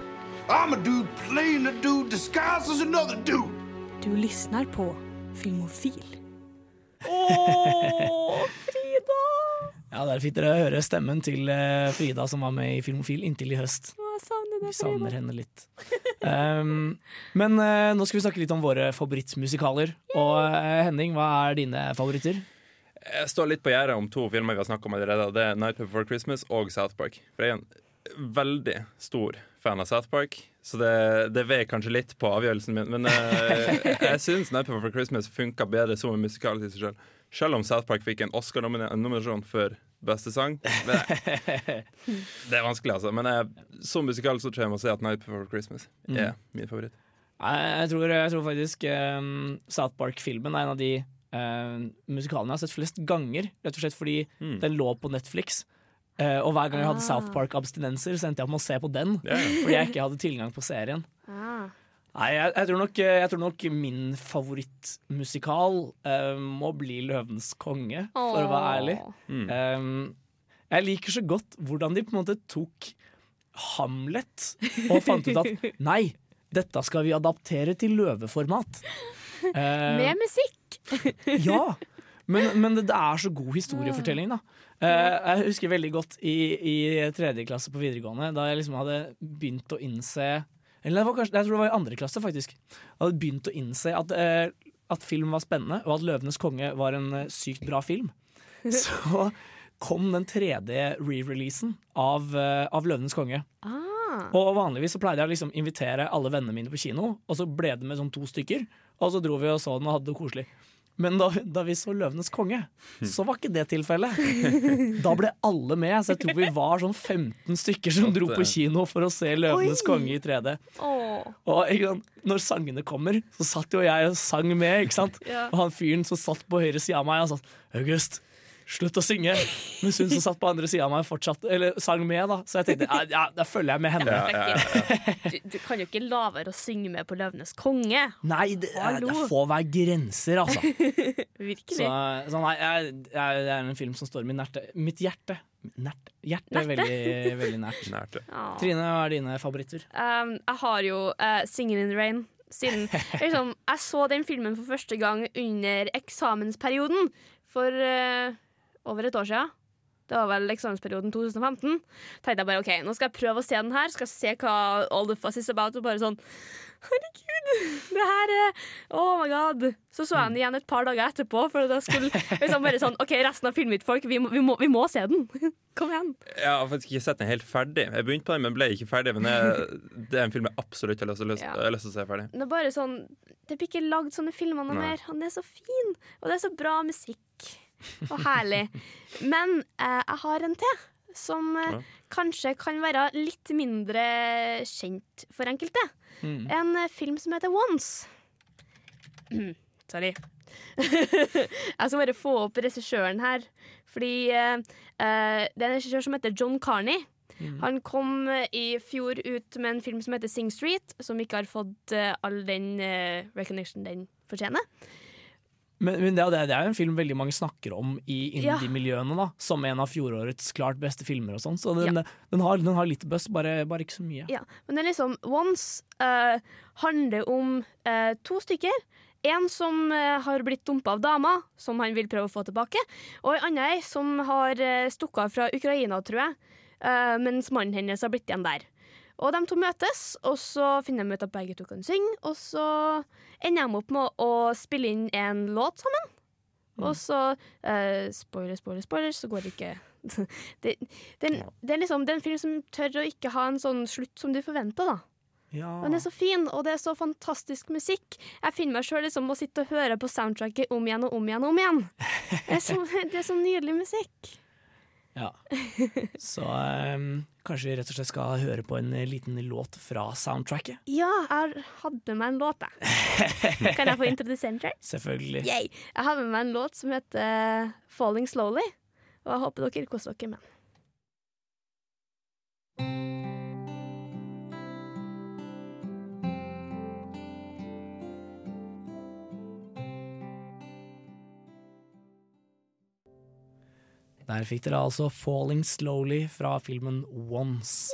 I'm a dude playing a dude disguised as another dude.
Du lyssnar på Filmofil. [laughs]
Åh, Frida!
Ja, Der fikk dere høre stemmen til eh, Frida som var med i Filmofil inntil i høst.
Jeg savner
Vi savner
Frida.
henne litt. Um, men uh, nå skal vi snakke litt om våre favorittmusikaler. Og uh, Henning, hva er dine favoritter?
Jeg står litt på gjerdet om to filmer vi har snakka om allerede. Det er Night Before Christmas og South Park. For jeg er en veldig stor fan av South Park, så det, det veier kanskje litt på avgjørelsen min. Men uh, jeg syns Night Before Christmas funka bedre som en musikal i seg sjøl. Selv om South Park fikk en Oscar-nominasjon for beste sang. Men [laughs] det er vanskelig, altså. Men jeg, som musikal så kommer jeg til å si at Night Before Christmas
Mm.
er min favoritt.
Jeg tror, jeg tror faktisk um, South Park-filmen er en av de uh, musikalene jeg har sett flest ganger. Rett og slett fordi
Mm.
den lå på Netflix. Uh, og hver gang jeg hadde
Ah.
South Park-abstinenser, så endte jeg opp med å se på den.
Ja.
Fordi jeg ikke hadde tilgang på serien.
Ah.
Nei, jeg, jeg, tror nok, jeg tror nok min favorittmusikal uh, må bli 'Løvens konge', for å være ærlig.
Mm.
Um, jeg liker så godt hvordan de på en måte tok Hamlet og fant ut at [laughs] nei, dette skal vi adaptere til løveformat. Uh,
Med musikk! [laughs]
Ja, men, men det, det er så god historiefortelling, da. Uh, jeg husker veldig godt i, i tredje klasse på videregående, da jeg liksom hadde begynt å innse Eller kanskje, jeg tror det var i andre klasse, faktisk. Jeg hadde begynt å innse at, eh, at film var spennende, og at 'Løvenes konge' var en eh, sykt bra film. [laughs] Så kom den tredje re-releasen av, eh, av 'Løvenes konge'.
Ah.
Og vanligvis så pleide jeg å liksom invitere alle vennene mine på kino, og så ble det med sånn to stykker. Og så dro vi og så den og hadde det koselig. Men da, da vi så 'Løvenes konge', så var ikke det tilfellet. Da ble alle med, så jeg tror vi var sånn 15 stykker som dro på kino for å se 'Løvenes
Oi.
konge' i 3D. Og når sangene kommer, så satt jo jeg og sang med. ikke sant? Og han fyren som satt på høyre side av meg, han sa August, slutt å synge. Mens hun som satt på andre sida av meg, fortsatt, eller sang med. da Så jeg tenkte ja, ja, da følger jeg med henne. [laughs]
Du, du kan jo ikke la være å synge med på 'Løvenes konge'.
Nei, det, det får være grenser, altså. [laughs]
Virkelig.
Så, så nei, jeg, jeg, det er en film som står mitt, nerte, mitt hjerte Nært. Hjerte er veldig, veldig nært. [laughs]
Nært,
Ja.
Trine, hva er dine favoritter?
Um, jeg har jo uh, 'Singing in the Rain'. Siden liksom, Jeg så den filmen for første gang under eksamensperioden for uh, over et år siden. Det var vel eksamensperioden 2015. tenkte jeg bare ok, nå skal jeg prøve å se den her. Skal se hva all the fuss is about. Og bare sånn Herregud, det her er Oh my god. Så så jeg den igjen et par dager etterpå. For da skulle liksom bare sånn OK, resten av filmen mitt, folk, vi må, vi må, vi må se den. [laughs] Kom igjen.
Jeg har faktisk ikke sett den helt ferdig. Jeg begynte på den, men ble ikke ferdig. Men jeg, det er en film jeg absolutt har lyst, til-
Ja.
jeg har lyst til å se ferdig.
Det er bare sånn Det blir ikke lagd sånne filmer noe mer. Han er så fin, og det er så bra musikk. Og herlig. Men eh, jeg har en til som eh, kanskje kan være litt mindre kjent for enkelte.
Mm.
En eh, film som heter Once. [clears throat] Sorry. [laughs] jeg skal bare få opp regissøren her. Fordi eh, eh, det er en regissør som heter John Carney.
Mm.
Han kom eh, i fjor ut med en film som heter Sing Street, som ikke har fått all den recognition den fortjener.
Men, men det, det er- jo en film veldig mange snakker om i indie-miljøene, da som en av fjorårets klart beste filmer. og sånn Så den,
Ja.
den, har, den har litt buzz, bare, bare ikke så mye.
Ja, men det er liksom Once uh, handler om uh, to stykker. En som eh, har blitt dumpa av dama, som han vil prøve å få tilbake. Og en annen som har stukket av fra Ukraina, tror jeg. mens mannen hennes har blitt igjen der. Og de to møtes, og så finner de ut at begge to kan synge. Og så ender de opp med å spille inn en låt sammen. Og så uh, Spoiler, spoiler, spoiler, så går det ikke [laughs] det, den, det, er liksom, det er en film som tør å ikke ha en sånn slutt som du forventer, da.
Ja.
Den er så fin, og det er så fantastisk musikk. Jeg finner meg sjøl liksom å sitte og høre på soundtracket om igjen og om igjen og om igjen. Det er så, [laughs] det er så nydelig musikk.
Ja. Så ehm, kanskje vi rett og slett skal høre på en eh, liten låt fra soundtracket.
Ja, jeg hadde med meg en låt, jeg. Kan jeg få introdusere den? selv? [laughs]
Selvfølgelig.
Yay. Jeg har med meg en låt som heter Falling Slowly, og jeg håper dere koser dere med den.
Der fikk dere altså 'Falling Slowly' fra filmen 'Once'.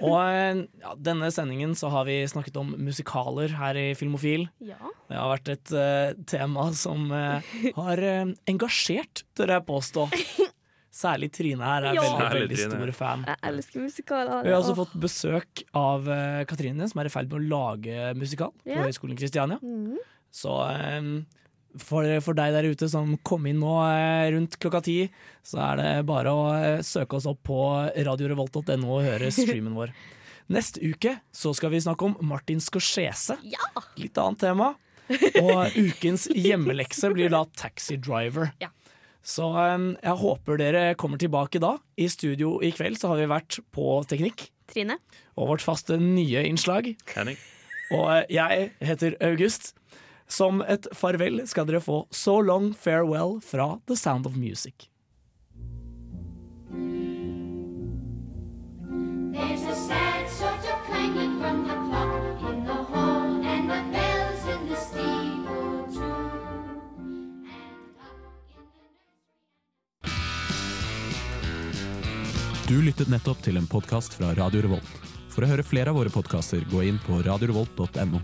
Og eh, ja, denne sendingen så har vi snakket om musikaler her i Filmofil.
Ja.
Det har vært et uh, tema som uh, har uh, engasjert, tør jeg påstå. Særlig Trine her er
Ja.
veldig, veldig stor fan.
Jeg elsker musikaler.
Vi har også fått besøk av Katrine, som er i ferd med å lage musikal på
Ja.
Høgskolen Kristiania.
Mm.
Så for, for deg der ute som kom inn nå eh, rundt klokka ti, så er det bare å eh, søke oss opp på radiorevolt.no og høre [laughs] streamen vår. Neste uke så skal vi snakke om Martin Scorsese. Litt annet tema. Og [laughs] ukens hjemmelekse blir da Taxi Driver.
Ja.
Så eh, jeg håper dere kommer tilbake da. I studio i kveld så har vi vært på Teknikk.
Trine.
Og vårt faste nye innslag.
Henning.
Og jeg heter August. Som et farvel skal dere få So Long Farewell fra The Sound of Music.
There's a sad sort of clanging from the clock in the hall, and the bells in the steeple too.
Du lyttet nettopp til en podkast fra Radio Revolt. For å høre flere av våre podkaster, gå inn på radiorevolt.no.